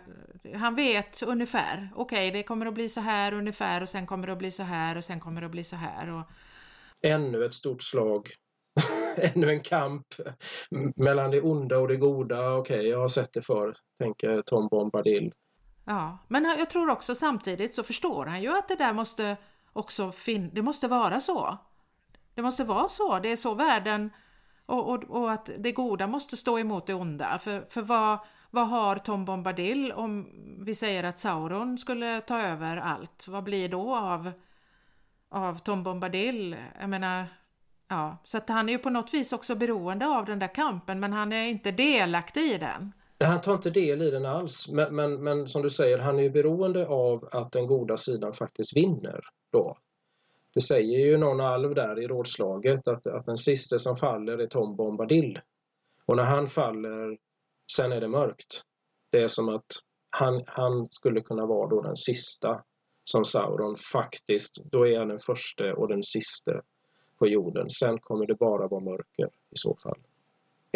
A: han vet ungefär, okej okay, det kommer att bli så här ungefär och sen kommer det att bli så här och sen kommer det att bli så här. Och...
B: Ännu ett stort slag. Ännu en kamp mellan det onda och det goda. Okej, okay, jag har sett det förr, tänker Tom Bombadil.
A: Ja, men jag tror också samtidigt så förstår han ju att det där måste också fin det måste vara så. Det måste vara så, det är så världen och, och, och att det goda måste stå emot det onda. För, för vad, vad har Tom Bombadil om vi säger att Sauron skulle ta över allt? Vad blir då av, av Tom Bombadil? Jag menar, ja, så att han är ju på något vis också beroende av den där kampen men han är inte delaktig i den.
B: Han tar inte del i den alls, men, men, men som du säger, han är ju beroende av att den goda sidan faktiskt vinner då. Det säger ju någon alv där i rådslaget att, att den sista som faller är Tom Bombadil. Och när han faller, sen är det mörkt. Det är som att han, han skulle kunna vara då den sista som Sauron faktiskt, då är han den första och den sista på jorden. Sen kommer det bara vara mörker i så fall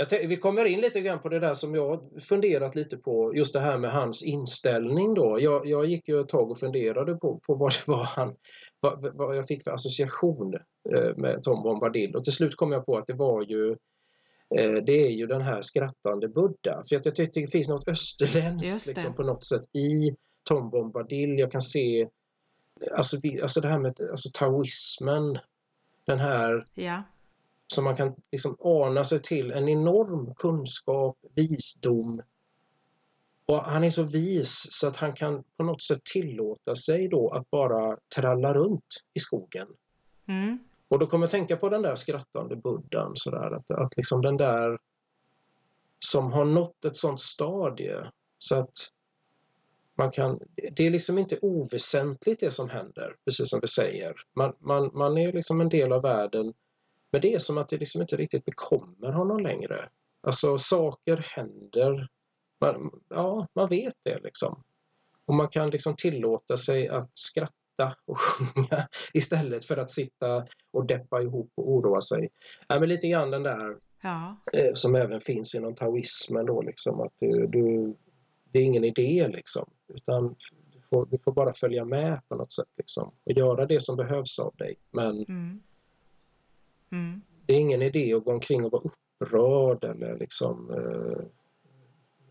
B: vi kommer in lite grann på det där som jag funderat lite på, just det här med hans inställning då. Jag, jag gick ju ett tag och funderade på, på vad det var han, vad, vad jag fick för association eh, med Tom Bombadil och till slut kom jag på att det var ju eh, det är ju den här skrattande Buddha. För att jag tyckte det finns något österländskt liksom, på något sätt i Tom Bombadil. Jag kan se alltså, alltså det här med alltså, taoismen. Den här
A: ja
B: som man kan liksom ana sig till en enorm kunskap, visdom. Och han är så vis så att han kan på något sätt tillåta sig då att bara tralla runt i skogen. Mm. Och då kommer jag tänka på den där skrattande buddhan sådär att, att liksom den där som har nått ett sånt stadie så att man kan, det är liksom inte oväsentligt det som händer, precis som vi säger. Man, man, man är liksom en del av världen men det är som att det liksom inte riktigt bekommer honom längre. Alltså saker händer. Man, ja, man vet det liksom. Och man kan liksom tillåta sig att skratta och sjunga istället för att sitta och deppa ihop och oroa sig. Ja, men lite grann den där ja. eh, som även finns inom taoismen då liksom att du, du, det är ingen idé liksom utan du får, du får bara följa med på något sätt liksom och göra det som behövs av dig. Men mm. Mm. Det är ingen idé att gå omkring och vara upprörd eller liksom eh,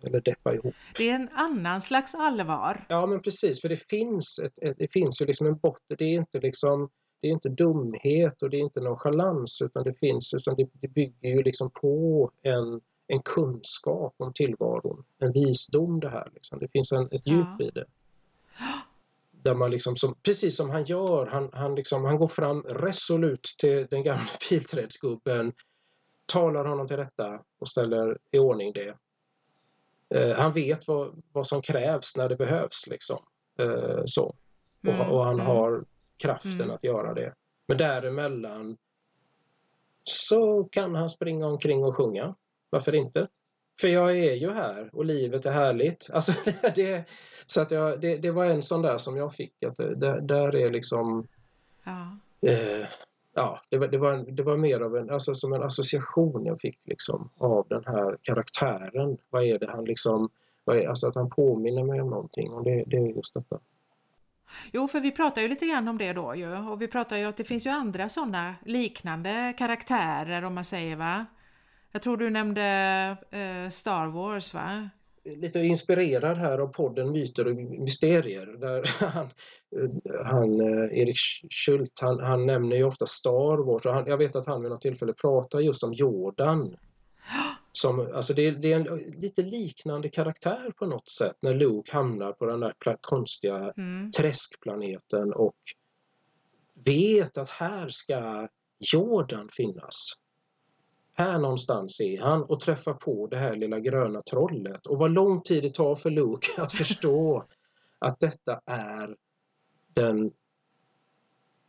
B: eller deppa ihop.
A: Det är en annan slags allvar.
B: Ja men precis, för det finns, ett, ett, det finns ju liksom en botten. Det är inte liksom det är inte dumhet och det är inte nonchalans utan det finns utan det, det bygger ju liksom på en, en kunskap om tillvaron, en visdom det här. Liksom. Det finns en, ett djup ja. i det. Där man liksom, som, precis som han gör, han, han, liksom, han går fram resolut till den gamla pilträdsgubben, talar honom till rätta och ställer i ordning det. Eh, han vet vad, vad som krävs när det behövs. Liksom. Eh, så. Och, mm, och han mm. har kraften
A: Mm.
B: att göra det. Men däremellan så kan han springa omkring och sjunga. Varför inte? För jag är ju här och livet är härligt. Alltså det, så att jag, det, det var en sån där som jag fick. Att det, där, där är liksom
A: Ja.
B: eh, Ja, det var, det, var, det var mer av en, alltså som en association jag fick liksom av den här karaktären. Vad är det han liksom, vad är, alltså att han påminner mig om någonting och det, det är just detta.
A: Jo, för vi pratar ju lite grann om det då ju och vi pratar ju att det finns ju andra sådana liknande karaktärer om man säger va? Jag tror du nämnde eh, Star Wars va?
B: Lite inspirerad här av podden Myter och mysterier där han, han Erik Schult, han, han nämner ju ofta Star Wars och han, jag vet att han vid något tillfälle pratar just om Jordan. Som, alltså det, det är en lite liknande karaktär på något sätt när Luke hamnar på den där konstiga
A: Mm.
B: träskplaneten och vet att här ska Jordan finnas. Här någonstans är han och träffar på det här lilla gröna trollet. Och vad lång tid det tar för Luke att förstå att detta är den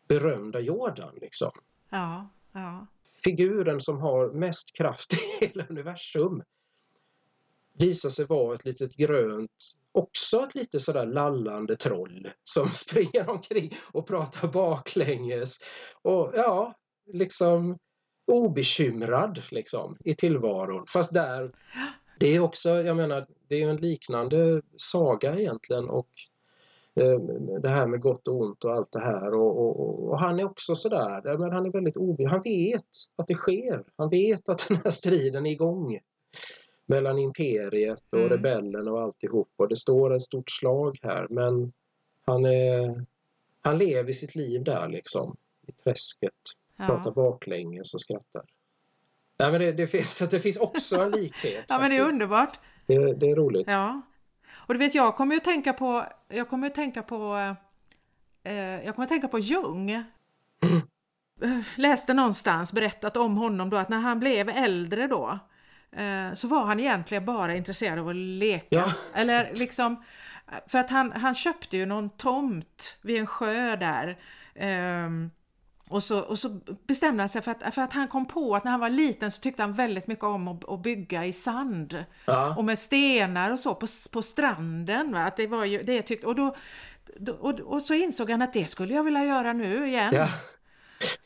B: berömda Jordan. Liksom.
A: Ja, ja.
B: Figuren som har mest kraft i hela universum visar sig vara ett litet grönt, också ett lite sådär lallande troll som springer omkring och pratar baklänges. Och ja, liksom obekymrad liksom i tillvaron. Fast där, det är också, jag menar, det är en liknande saga egentligen och eh, det här med gott och ont och allt det här och, och, och han är också sådär, men han är väldigt obe han vet att det sker. Han vet att den här striden är igång mellan imperiet och
A: Mm.
B: rebellen och alltihop och det står ett stort slag här men han, är, han lever sitt liv där liksom i träsket pratar baklänges och skrattar. Nej, men det, det, finns, det finns också en likhet.
A: ja, men det är underbart.
B: det, det är roligt.
A: Ja. Och du vet, jag kommer ju att tänka på, jag kommer att tänka på, eh, jag kommer att tänka på Jung. Eh, Läste någonstans berättat om honom då att när han blev äldre då eh, så var han egentligen bara intresserad av att leka.
B: Ja.
A: Eller liksom, för att han, han köpte ju någon tomt vid en sjö där. ehm, och så, och så bestämde han sig för att, för att han kom på att när han var liten så tyckte han väldigt mycket om att, att bygga i sand.
B: Ja.
A: Och med stenar och så på, på stranden. Va? Att det var ju det tyckte. Och, då, då, och, och så insåg han att det skulle jag vilja göra nu igen.
B: Ja.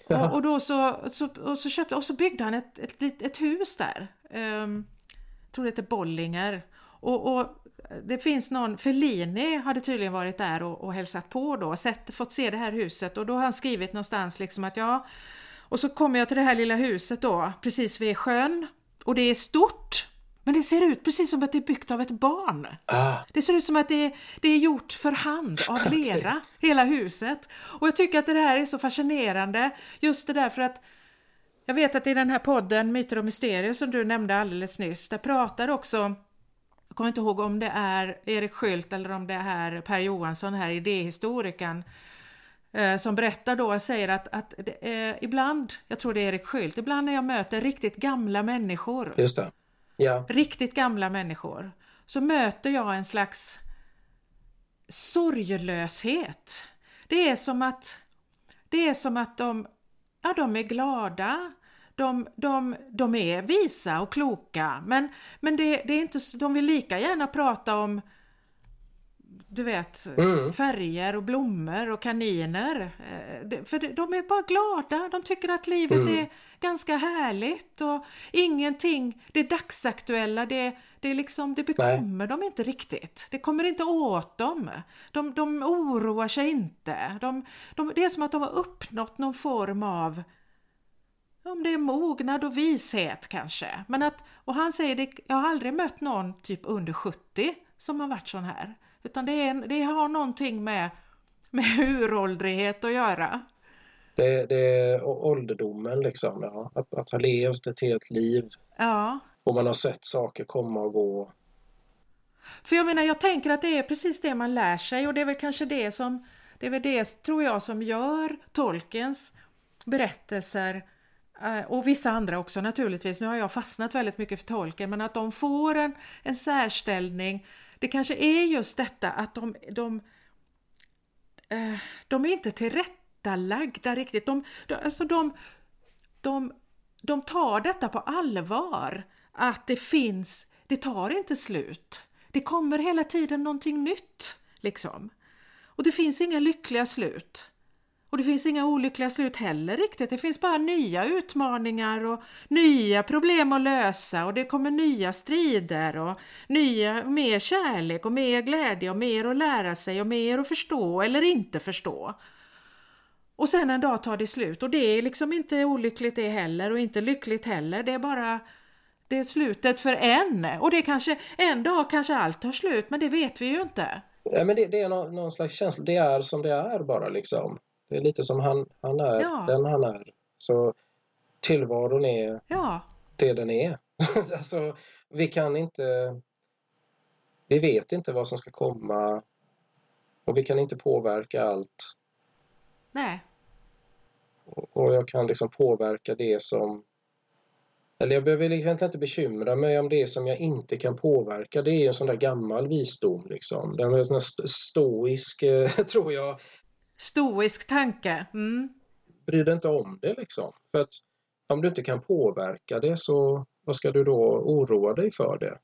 A: Och, och då så, så, och så köpte och så byggde han ett, ett, ett, ett hus där. Um, jag tror det heter Bollinger. Och, och det finns någon, Fellini hade tydligen varit där och, och hälsat på då, sett, fått se det här huset och då har han skrivit någonstans liksom att ja, och så kommer jag till det här lilla huset då, precis vid sjön och det är stort, men det ser ut precis som att det är byggt av ett barn.
B: Ah,
A: Det ser ut som att det är, det är gjort för hand av lera, hela huset. Och jag tycker att det här är så fascinerande, just det där för att jag vet att i den här podden Myter och mysterier som du nämnde alldeles nyss, där pratar också jag kommer inte ihåg om det är Erik Skylt eller om det är Per Johansson här, idéhistorikern, eh, som berättar då säger att, att eh, ibland, jag tror det är Erik Skylt, ibland när jag möter riktigt gamla människor,
B: just det. Ja,
A: riktigt gamla människor, så möter jag en slags sorglöshet. Det är som att, det är som att de, ja, de är glada, de, de, de är visa och kloka, men, men det, det är inte, de vill lika gärna prata om du vet,
B: Mm.
A: färger och blommor och kaniner. Eh, För de är bara glada, de tycker att livet
B: Mm.
A: är ganska härligt och ingenting, det dagsaktuella, det, det, är liksom, det bekommer dem inte riktigt. Det kommer inte åt dem. De, de oroar sig inte. De, de, det är som att de har uppnått någon form av om det är mognad och vishet kanske. Men att, och han säger det, jag har aldrig mött någon typ under 70 som har varit sån här. Utan det, är, det har någonting med, med uråldrighet att göra.
B: det, det är ålderdomen liksom. Ja. Att, att ha levt ett helt liv
A: Ja.
B: och man har sett saker komma och gå.
A: För jag menar, jag tänker att det är precis det man lär sig och det är väl kanske det som, det är väl det tror jag som gör Tolkiens berättelser Eh, och vissa andra också naturligtvis, nu har jag fastnat väldigt mycket för tolken, men att de får en, en särställning. Det kanske är just detta att de, de, eh, de är inte tillrättalagda riktigt. De, de, alltså de, de, de tar detta på allvar, att det finns, det tar inte slut. Det kommer hela tiden någonting nytt, liksom. Och det finns inga lyckliga slut. Och det finns inga olyckliga slut heller riktigt. Det finns bara nya utmaningar och nya problem att lösa och det kommer nya strider och nya, mer kärlek och mer glädje och mer att lära sig och mer att förstå eller inte förstå. Och sen en dag tar det slut och det är liksom inte olyckligt det heller och inte lyckligt heller. Det är bara det är slutet för en och det kanske en dag kanske allt tar slut men det vet vi ju inte.
B: Ja, men det, det är någon, någon, slags känsla, det är som det är bara liksom. Det är lite som han, han är, ja. den han är. Så tillvaron är
A: ja.
B: det den är. alltså, vi kan inte... Vi vet inte vad som ska komma och vi kan inte påverka allt.
A: Nej.
B: Och jag kan liksom påverka det som... Eller jag behöver liksom inte bekymra mig om det som jag inte kan påverka. Det är en sån där gammal visdom liksom. Den är sån stoisk, tror jag,
A: Stoisk tanke. Mm.
B: Bry dig inte om det liksom. För att om du inte kan påverka det så vad ska du då oroa dig för det?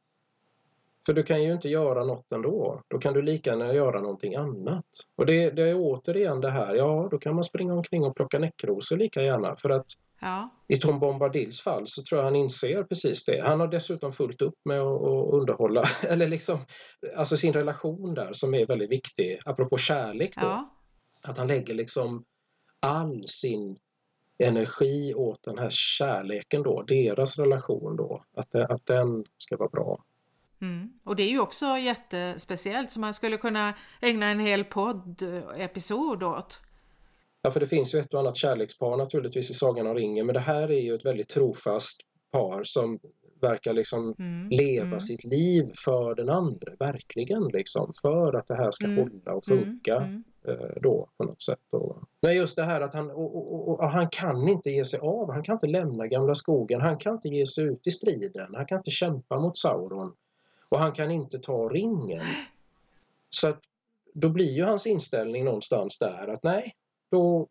B: För du kan ju inte göra något ändå. Då kan du lika gärna göra någonting annat. Och det, det är återigen det här, ja då kan man springa omkring och plocka näckrosor lika gärna för att
A: ja.
B: i Tom Bombadils fall så tror jag han inser precis det. Han har dessutom fullt upp med att, att underhålla, eller liksom, alltså sin relation där som är väldigt viktig, apropå kärlek då.
A: Ja.
B: Att han lägger liksom all sin energi åt den här kärleken då, deras relation då, att, det, att den ska vara bra.
A: Mm. Och det är ju också jättespeciellt så man skulle kunna ägna en hel podd-episod åt.
B: Ja, för det finns ju ett och annat kärlekspar naturligtvis i Sagan om ringen, men det här är ju ett väldigt trofast par som verkar liksom mm. leva mm. sitt liv för den andra, verkligen liksom, för att det här ska mm. hålla och funka. Eh, då på något sätt. Då. Men just det här att han, och, och, och, och, han kan inte ge sig av, han kan inte lämna gamla skogen, han kan inte ge sig ut i striden, han kan inte kämpa mot Sauron och han kan inte ta ringen. Så att då blir ju hans inställning någonstans där att nej, då,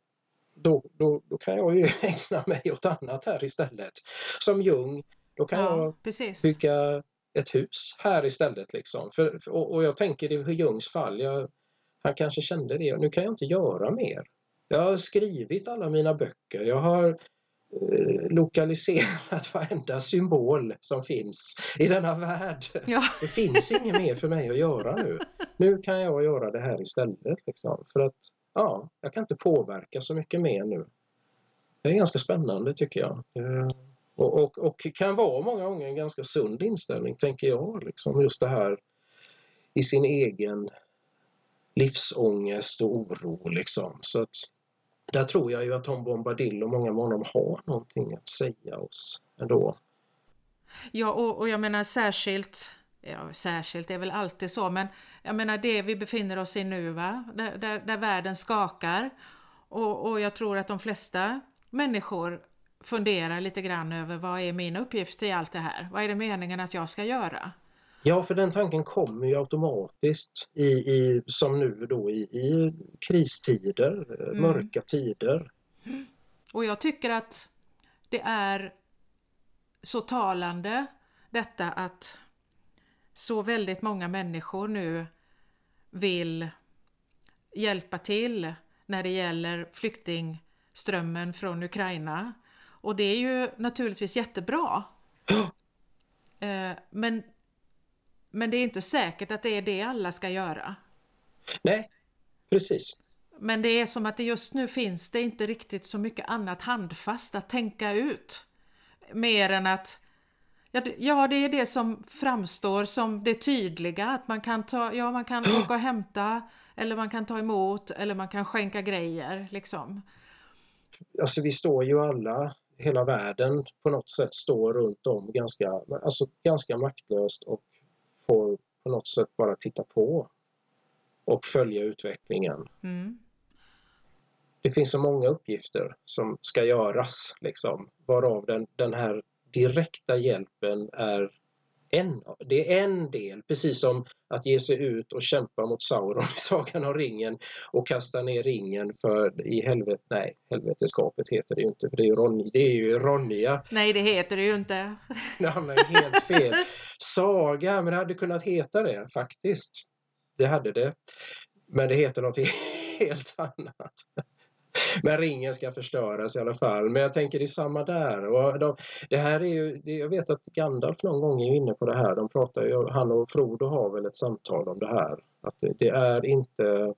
B: då, då, då kan jag ju ägna mig åt annat här istället. Som Jung, då kan ja, jag
A: precis.
B: bygga ett hus här istället. Liksom. För, och, och jag tänker i Jungs fall, jag, han kanske kände det. Nu kan jag inte göra mer. Jag har skrivit alla mina böcker. Jag har eh, lokaliserat varenda symbol som finns i denna värld.
A: Ja.
B: Det finns inget mer för mig att göra nu. Nu kan jag göra det här istället. Liksom. För att ja, jag kan inte påverka så mycket mer nu. Det är ganska spännande tycker jag. Eh, och, och, och kan vara många gånger en ganska sund inställning, tänker jag. Liksom, just det här i sin egen livsångest och oro liksom. Så att där tror jag ju att Tom Bombadil och många med honom har någonting att säga oss ändå.
A: Ja, och, och jag menar särskilt, ja särskilt är väl alltid så, men jag menar det vi befinner oss i nu, va? Där, där, där världen skakar. Och, och jag tror att de flesta människor funderar lite grann över vad är min uppgift i allt det här? Vad är det meningen att jag ska göra?
B: Ja, för den tanken kommer ju automatiskt i, i, som nu då i, i kristider, mm. mörka tider.
A: Och jag tycker att det är så talande detta att så väldigt många människor nu vill hjälpa till när det gäller flyktingströmmen från Ukraina. Och det är ju naturligtvis jättebra. Eh, men men det är inte säkert att det är det alla ska göra.
B: Nej, precis.
A: Men det är som att det just nu finns det inte riktigt så mycket annat handfast att tänka ut. Mer än att Ja, det är det som framstår som det tydliga, att man kan ta, ja man kan åka och hämta, eller man kan ta emot, eller man kan skänka grejer liksom.
B: Alltså vi står ju alla, hela världen på något sätt står runt om ganska, alltså ganska maktlöst och får på något sätt bara titta på och följa utvecklingen.
A: Mm.
B: Det finns så många uppgifter som ska göras, liksom, varav den, den här direkta hjälpen är en, det är en del, precis som att ge sig ut och kämpa mot Sauron i Sagan om ringen och kasta ner ringen för i helvetet, nej, helveteskapet heter det ju inte, för det är ju, Ron, det är ju Ronja.
A: Nej, det heter det ju inte.
B: Ja, men helt fel. Saga, men det hade kunnat heta det faktiskt. Det hade det. Men det heter något helt annat. Men ringen ska förstöras i alla fall. Men jag tänker det är samma där. Och de, det här är ju, det, jag vet att Gandalf någon gång är inne på det här. De pratar ju, han och Frodo har väl ett samtal om det här. Att det, det är inte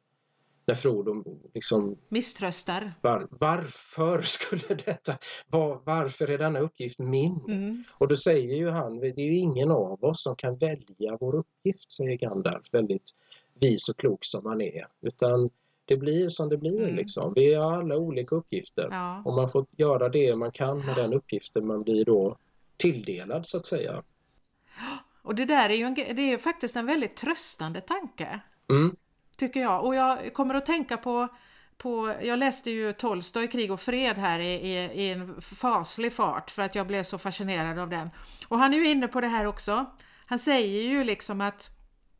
B: när Frodo liksom
A: misströstar.
B: Var, varför skulle detta, var, varför är denna uppgift min?
A: Mm.
B: Och då säger ju han, det är ju ingen av oss som kan välja vår uppgift, säger Gandalf väldigt vis och klok som han är. Utan det blir som det blir
A: Mm.
B: liksom. Vi har alla olika uppgifter
A: Ja.
B: och man får göra det man kan med den uppgiften man blir då tilldelad så att säga.
A: Och det där är ju en, det är faktiskt en väldigt tröstande tanke.
B: Mm.
A: Tycker jag. Och jag kommer att tänka på, på jag läste ju Tolstoj, Krig och fred här i, i, i en faslig fart för att jag blev så fascinerad av den. Och han är ju inne på det här också. Han säger ju liksom att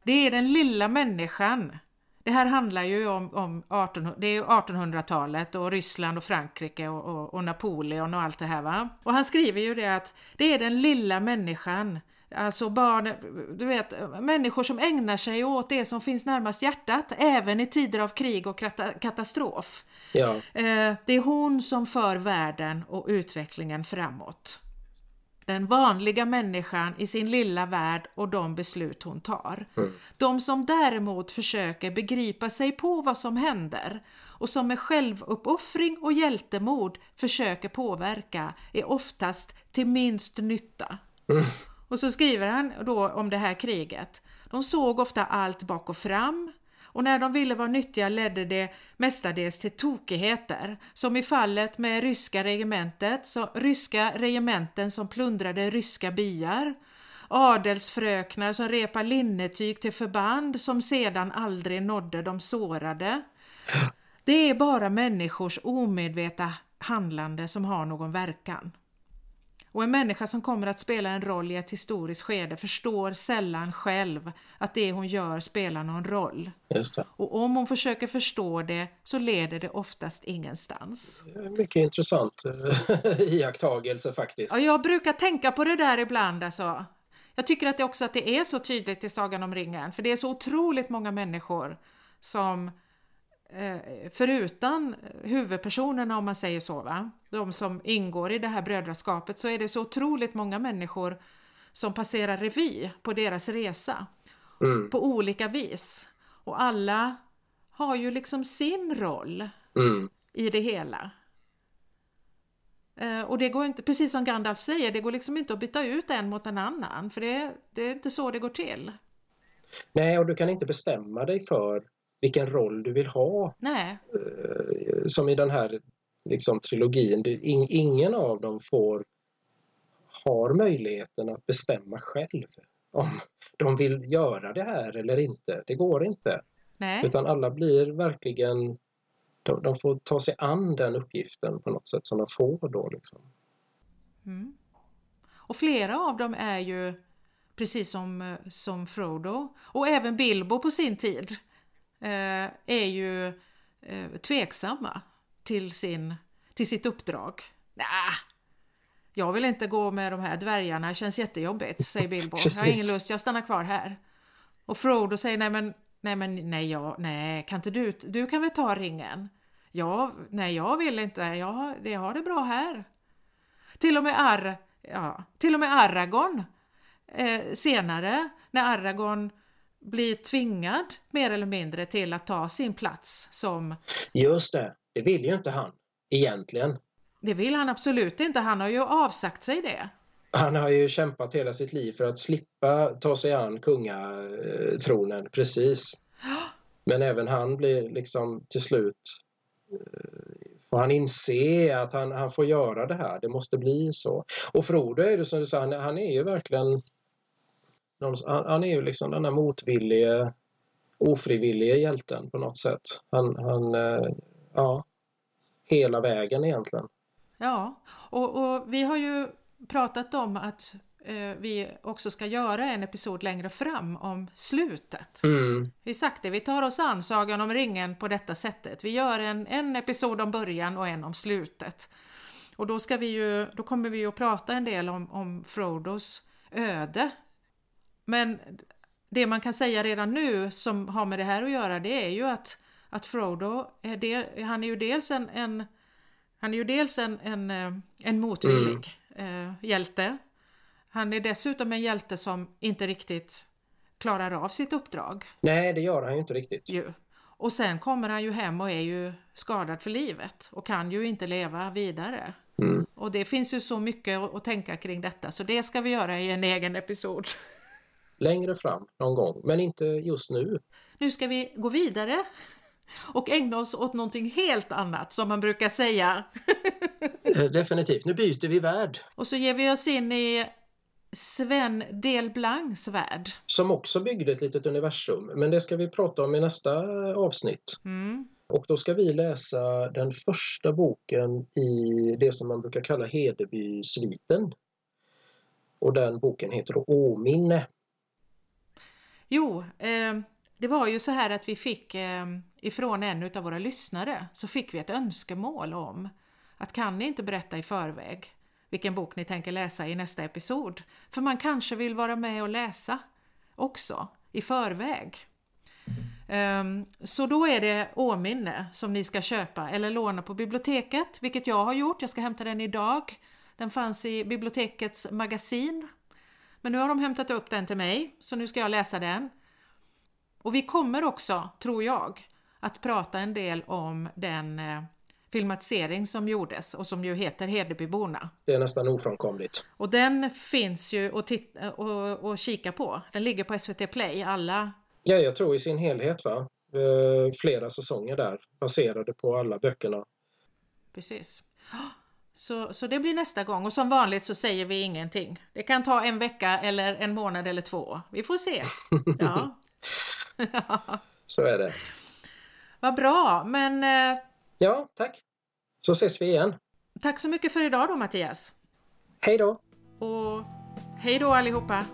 A: det är den lilla människan. Det här handlar ju om, om 18, det är ju 1800-talet och Ryssland och Frankrike och, och, och Napoleon och allt det här va. Och han skriver ju det att det är den lilla människan Alltså barn, du vet, människor som ägnar sig åt det som finns närmast hjärtat, även i tider av krig och kata- katastrof.
B: Ja,
A: Eh, Det är hon som för världen och utvecklingen framåt. Den vanliga människan i sin lilla värld och de beslut hon tar. De som däremot försöker begripa sig på vad som händer och som med självuppoffring och hjältemod försöker påverka är oftast till minst nytta. Och så skriver han då om det här kriget. De såg ofta allt bak och fram och när de ville vara nyttiga ledde det mestadels till tokigheter, som i fallet med ryska regementet, så, ryska regementen som plundrade ryska byar, adelsfröknar som repar linnetyg till förband som sedan aldrig nådde de sårade. Det är bara människors omedvetna handlande som har någon verkan. Och en människa som kommer att spela en roll i ett historiskt skede förstår sällan själv att det hon gör spelar någon roll. Och om hon försöker förstå det så leder det oftast ingenstans.
B: Mycket intressant eh, iakttagelse faktiskt.
A: Ja, jag brukar tänka på det där ibland alltså. Jag tycker att det också att det är så tydligt i Sagan om ringen, för det är så otroligt många människor som förutan huvudpersonerna om man säger så, va? de som ingår i det här brödraskapet, så är det så otroligt många människor som passerar revy på deras resa
B: Mm,
A: på olika vis. Och alla har ju liksom sin roll
B: mm,
A: i det hela. Eh, Och det går inte, precis som Gandalf säger, det går liksom inte att byta ut en mot en annan, för det, det är inte så det går till.
B: Nej, och du kan inte bestämma dig för vilken roll du vill ha
A: Nej,
B: eh, som i den här liksom, trilogin. Ingen av dem får har möjligheten att bestämma själv om de vill göra det här eller inte. Det går inte.
A: nej,
B: Utan alla blir verkligen de, de får ta sig an den uppgiften på något sätt som de får då. Liksom.
A: Mm. Och flera av dem är ju precis som, eh, som Frodo och även Bilbo på sin tid är ju eh, tveksamma till, sin, till sitt uppdrag. Nah, jag vill inte gå med de här dvärgarna, det känns jättejobbigt, säger Bilbo. Jag har
B: Precis.
A: ingen lust, jag stannar kvar här. Och Frodo säger nej men, nej men, nej, jag, nej, kan inte du, du kan väl ta ringen? Ja, nej jag vill inte, jag, har- jag har det bra här. Till och med, Ar, ja, till och med Aragorn eh, senare, när Aragorn blir tvingad mer eller mindre till att ta sin plats som,
B: Just det, det vill ju inte han egentligen.
A: det vill han absolut inte, han har ju avsagt sig det.
B: Han har ju kämpat hela sitt liv för att slippa ta sig an kungatronen, precis. Men även han blir liksom till slut eh, får han inse att han, han får göra det här, det måste bli så. Och Frodo är det som du sa, han, han är ju verkligen han, han är ju liksom den här motvillige, ofrivillige hjälten på något sätt. Han, han eh, ja, hela vägen egentligen.
A: Ja, och, och vi har ju pratat om att eh, vi också ska göra en episod längre fram om slutet.
B: Mm.
A: Vi sagt det, vi tar oss an Sagan om ringen på detta sättet. Vi gör en, en episod om början och en om slutet. Och då, ska vi ju, då kommer vi ju att prata en del om, om Frodos öde. Men det man kan säga redan nu som har med det här att göra det är ju att, att Frodo, är det, han är ju dels en, en han är ju dels en, en, eh, en motvillig eh, hjälte. Han är dessutom en hjälte som inte riktigt klarar av sitt uppdrag.
B: Nej, det gör han ju inte riktigt.
A: Ju. Och sen kommer han ju hem och är ju skadad för livet och kan ju inte leva vidare.
B: Mm.
A: Och det finns ju så mycket att tänka kring detta så det ska vi göra i en egen episod.
B: Längre fram någon gång, men inte just nu.
A: Nu ska vi gå vidare och ägna oss åt någonting helt annat som man brukar säga.
B: Eh, Definitivt, nu byter vi värld.
A: Och så ger vi oss in i Sven Delblancs värld.
B: Som också byggde ett litet universum, men det ska vi prata om i nästa avsnitt.
A: Mm.
B: Och då ska vi läsa den första boken i det som man brukar kalla Hedeby-sviten. Och den boken heter Åminne.
A: Jo, eh, det var ju så här att vi fick eh, ifrån en av våra lyssnare så fick vi ett önskemål om att kan ni inte berätta i förväg vilken bok ni tänker läsa i nästa episod? För man kanske vill vara med och läsa också i förväg. Um, så då är det Åminne som ni ska köpa eller låna på biblioteket, vilket jag har gjort. Jag ska hämta den idag. Den fanns i bibliotekets magasin. Men nu har de hämtat upp den till mig, så nu ska jag läsa den. Och vi kommer också, tror jag, att prata en del om den eh, filmatisering som gjordes och som ju heter Hedebyborna.
B: Det är nästan ofrånkomligt.
A: Och den finns ju att titta och, och kika på. Den ligger på SVT Play, alla.
B: Ja, jag tror i sin helhet va. Eh, Flera säsonger där baserade på alla böckerna.
A: Precis. Så, så det blir nästa gång och som vanligt så säger vi ingenting. Det kan ta en vecka eller en månad eller två. Vi får se. Ja.
B: Så är det.
A: Vad bra, men eh,
B: Ja, tack. Så ses vi igen.
A: tack så mycket för idag då Mattias.
B: Hej då!
A: Och hej då allihopa!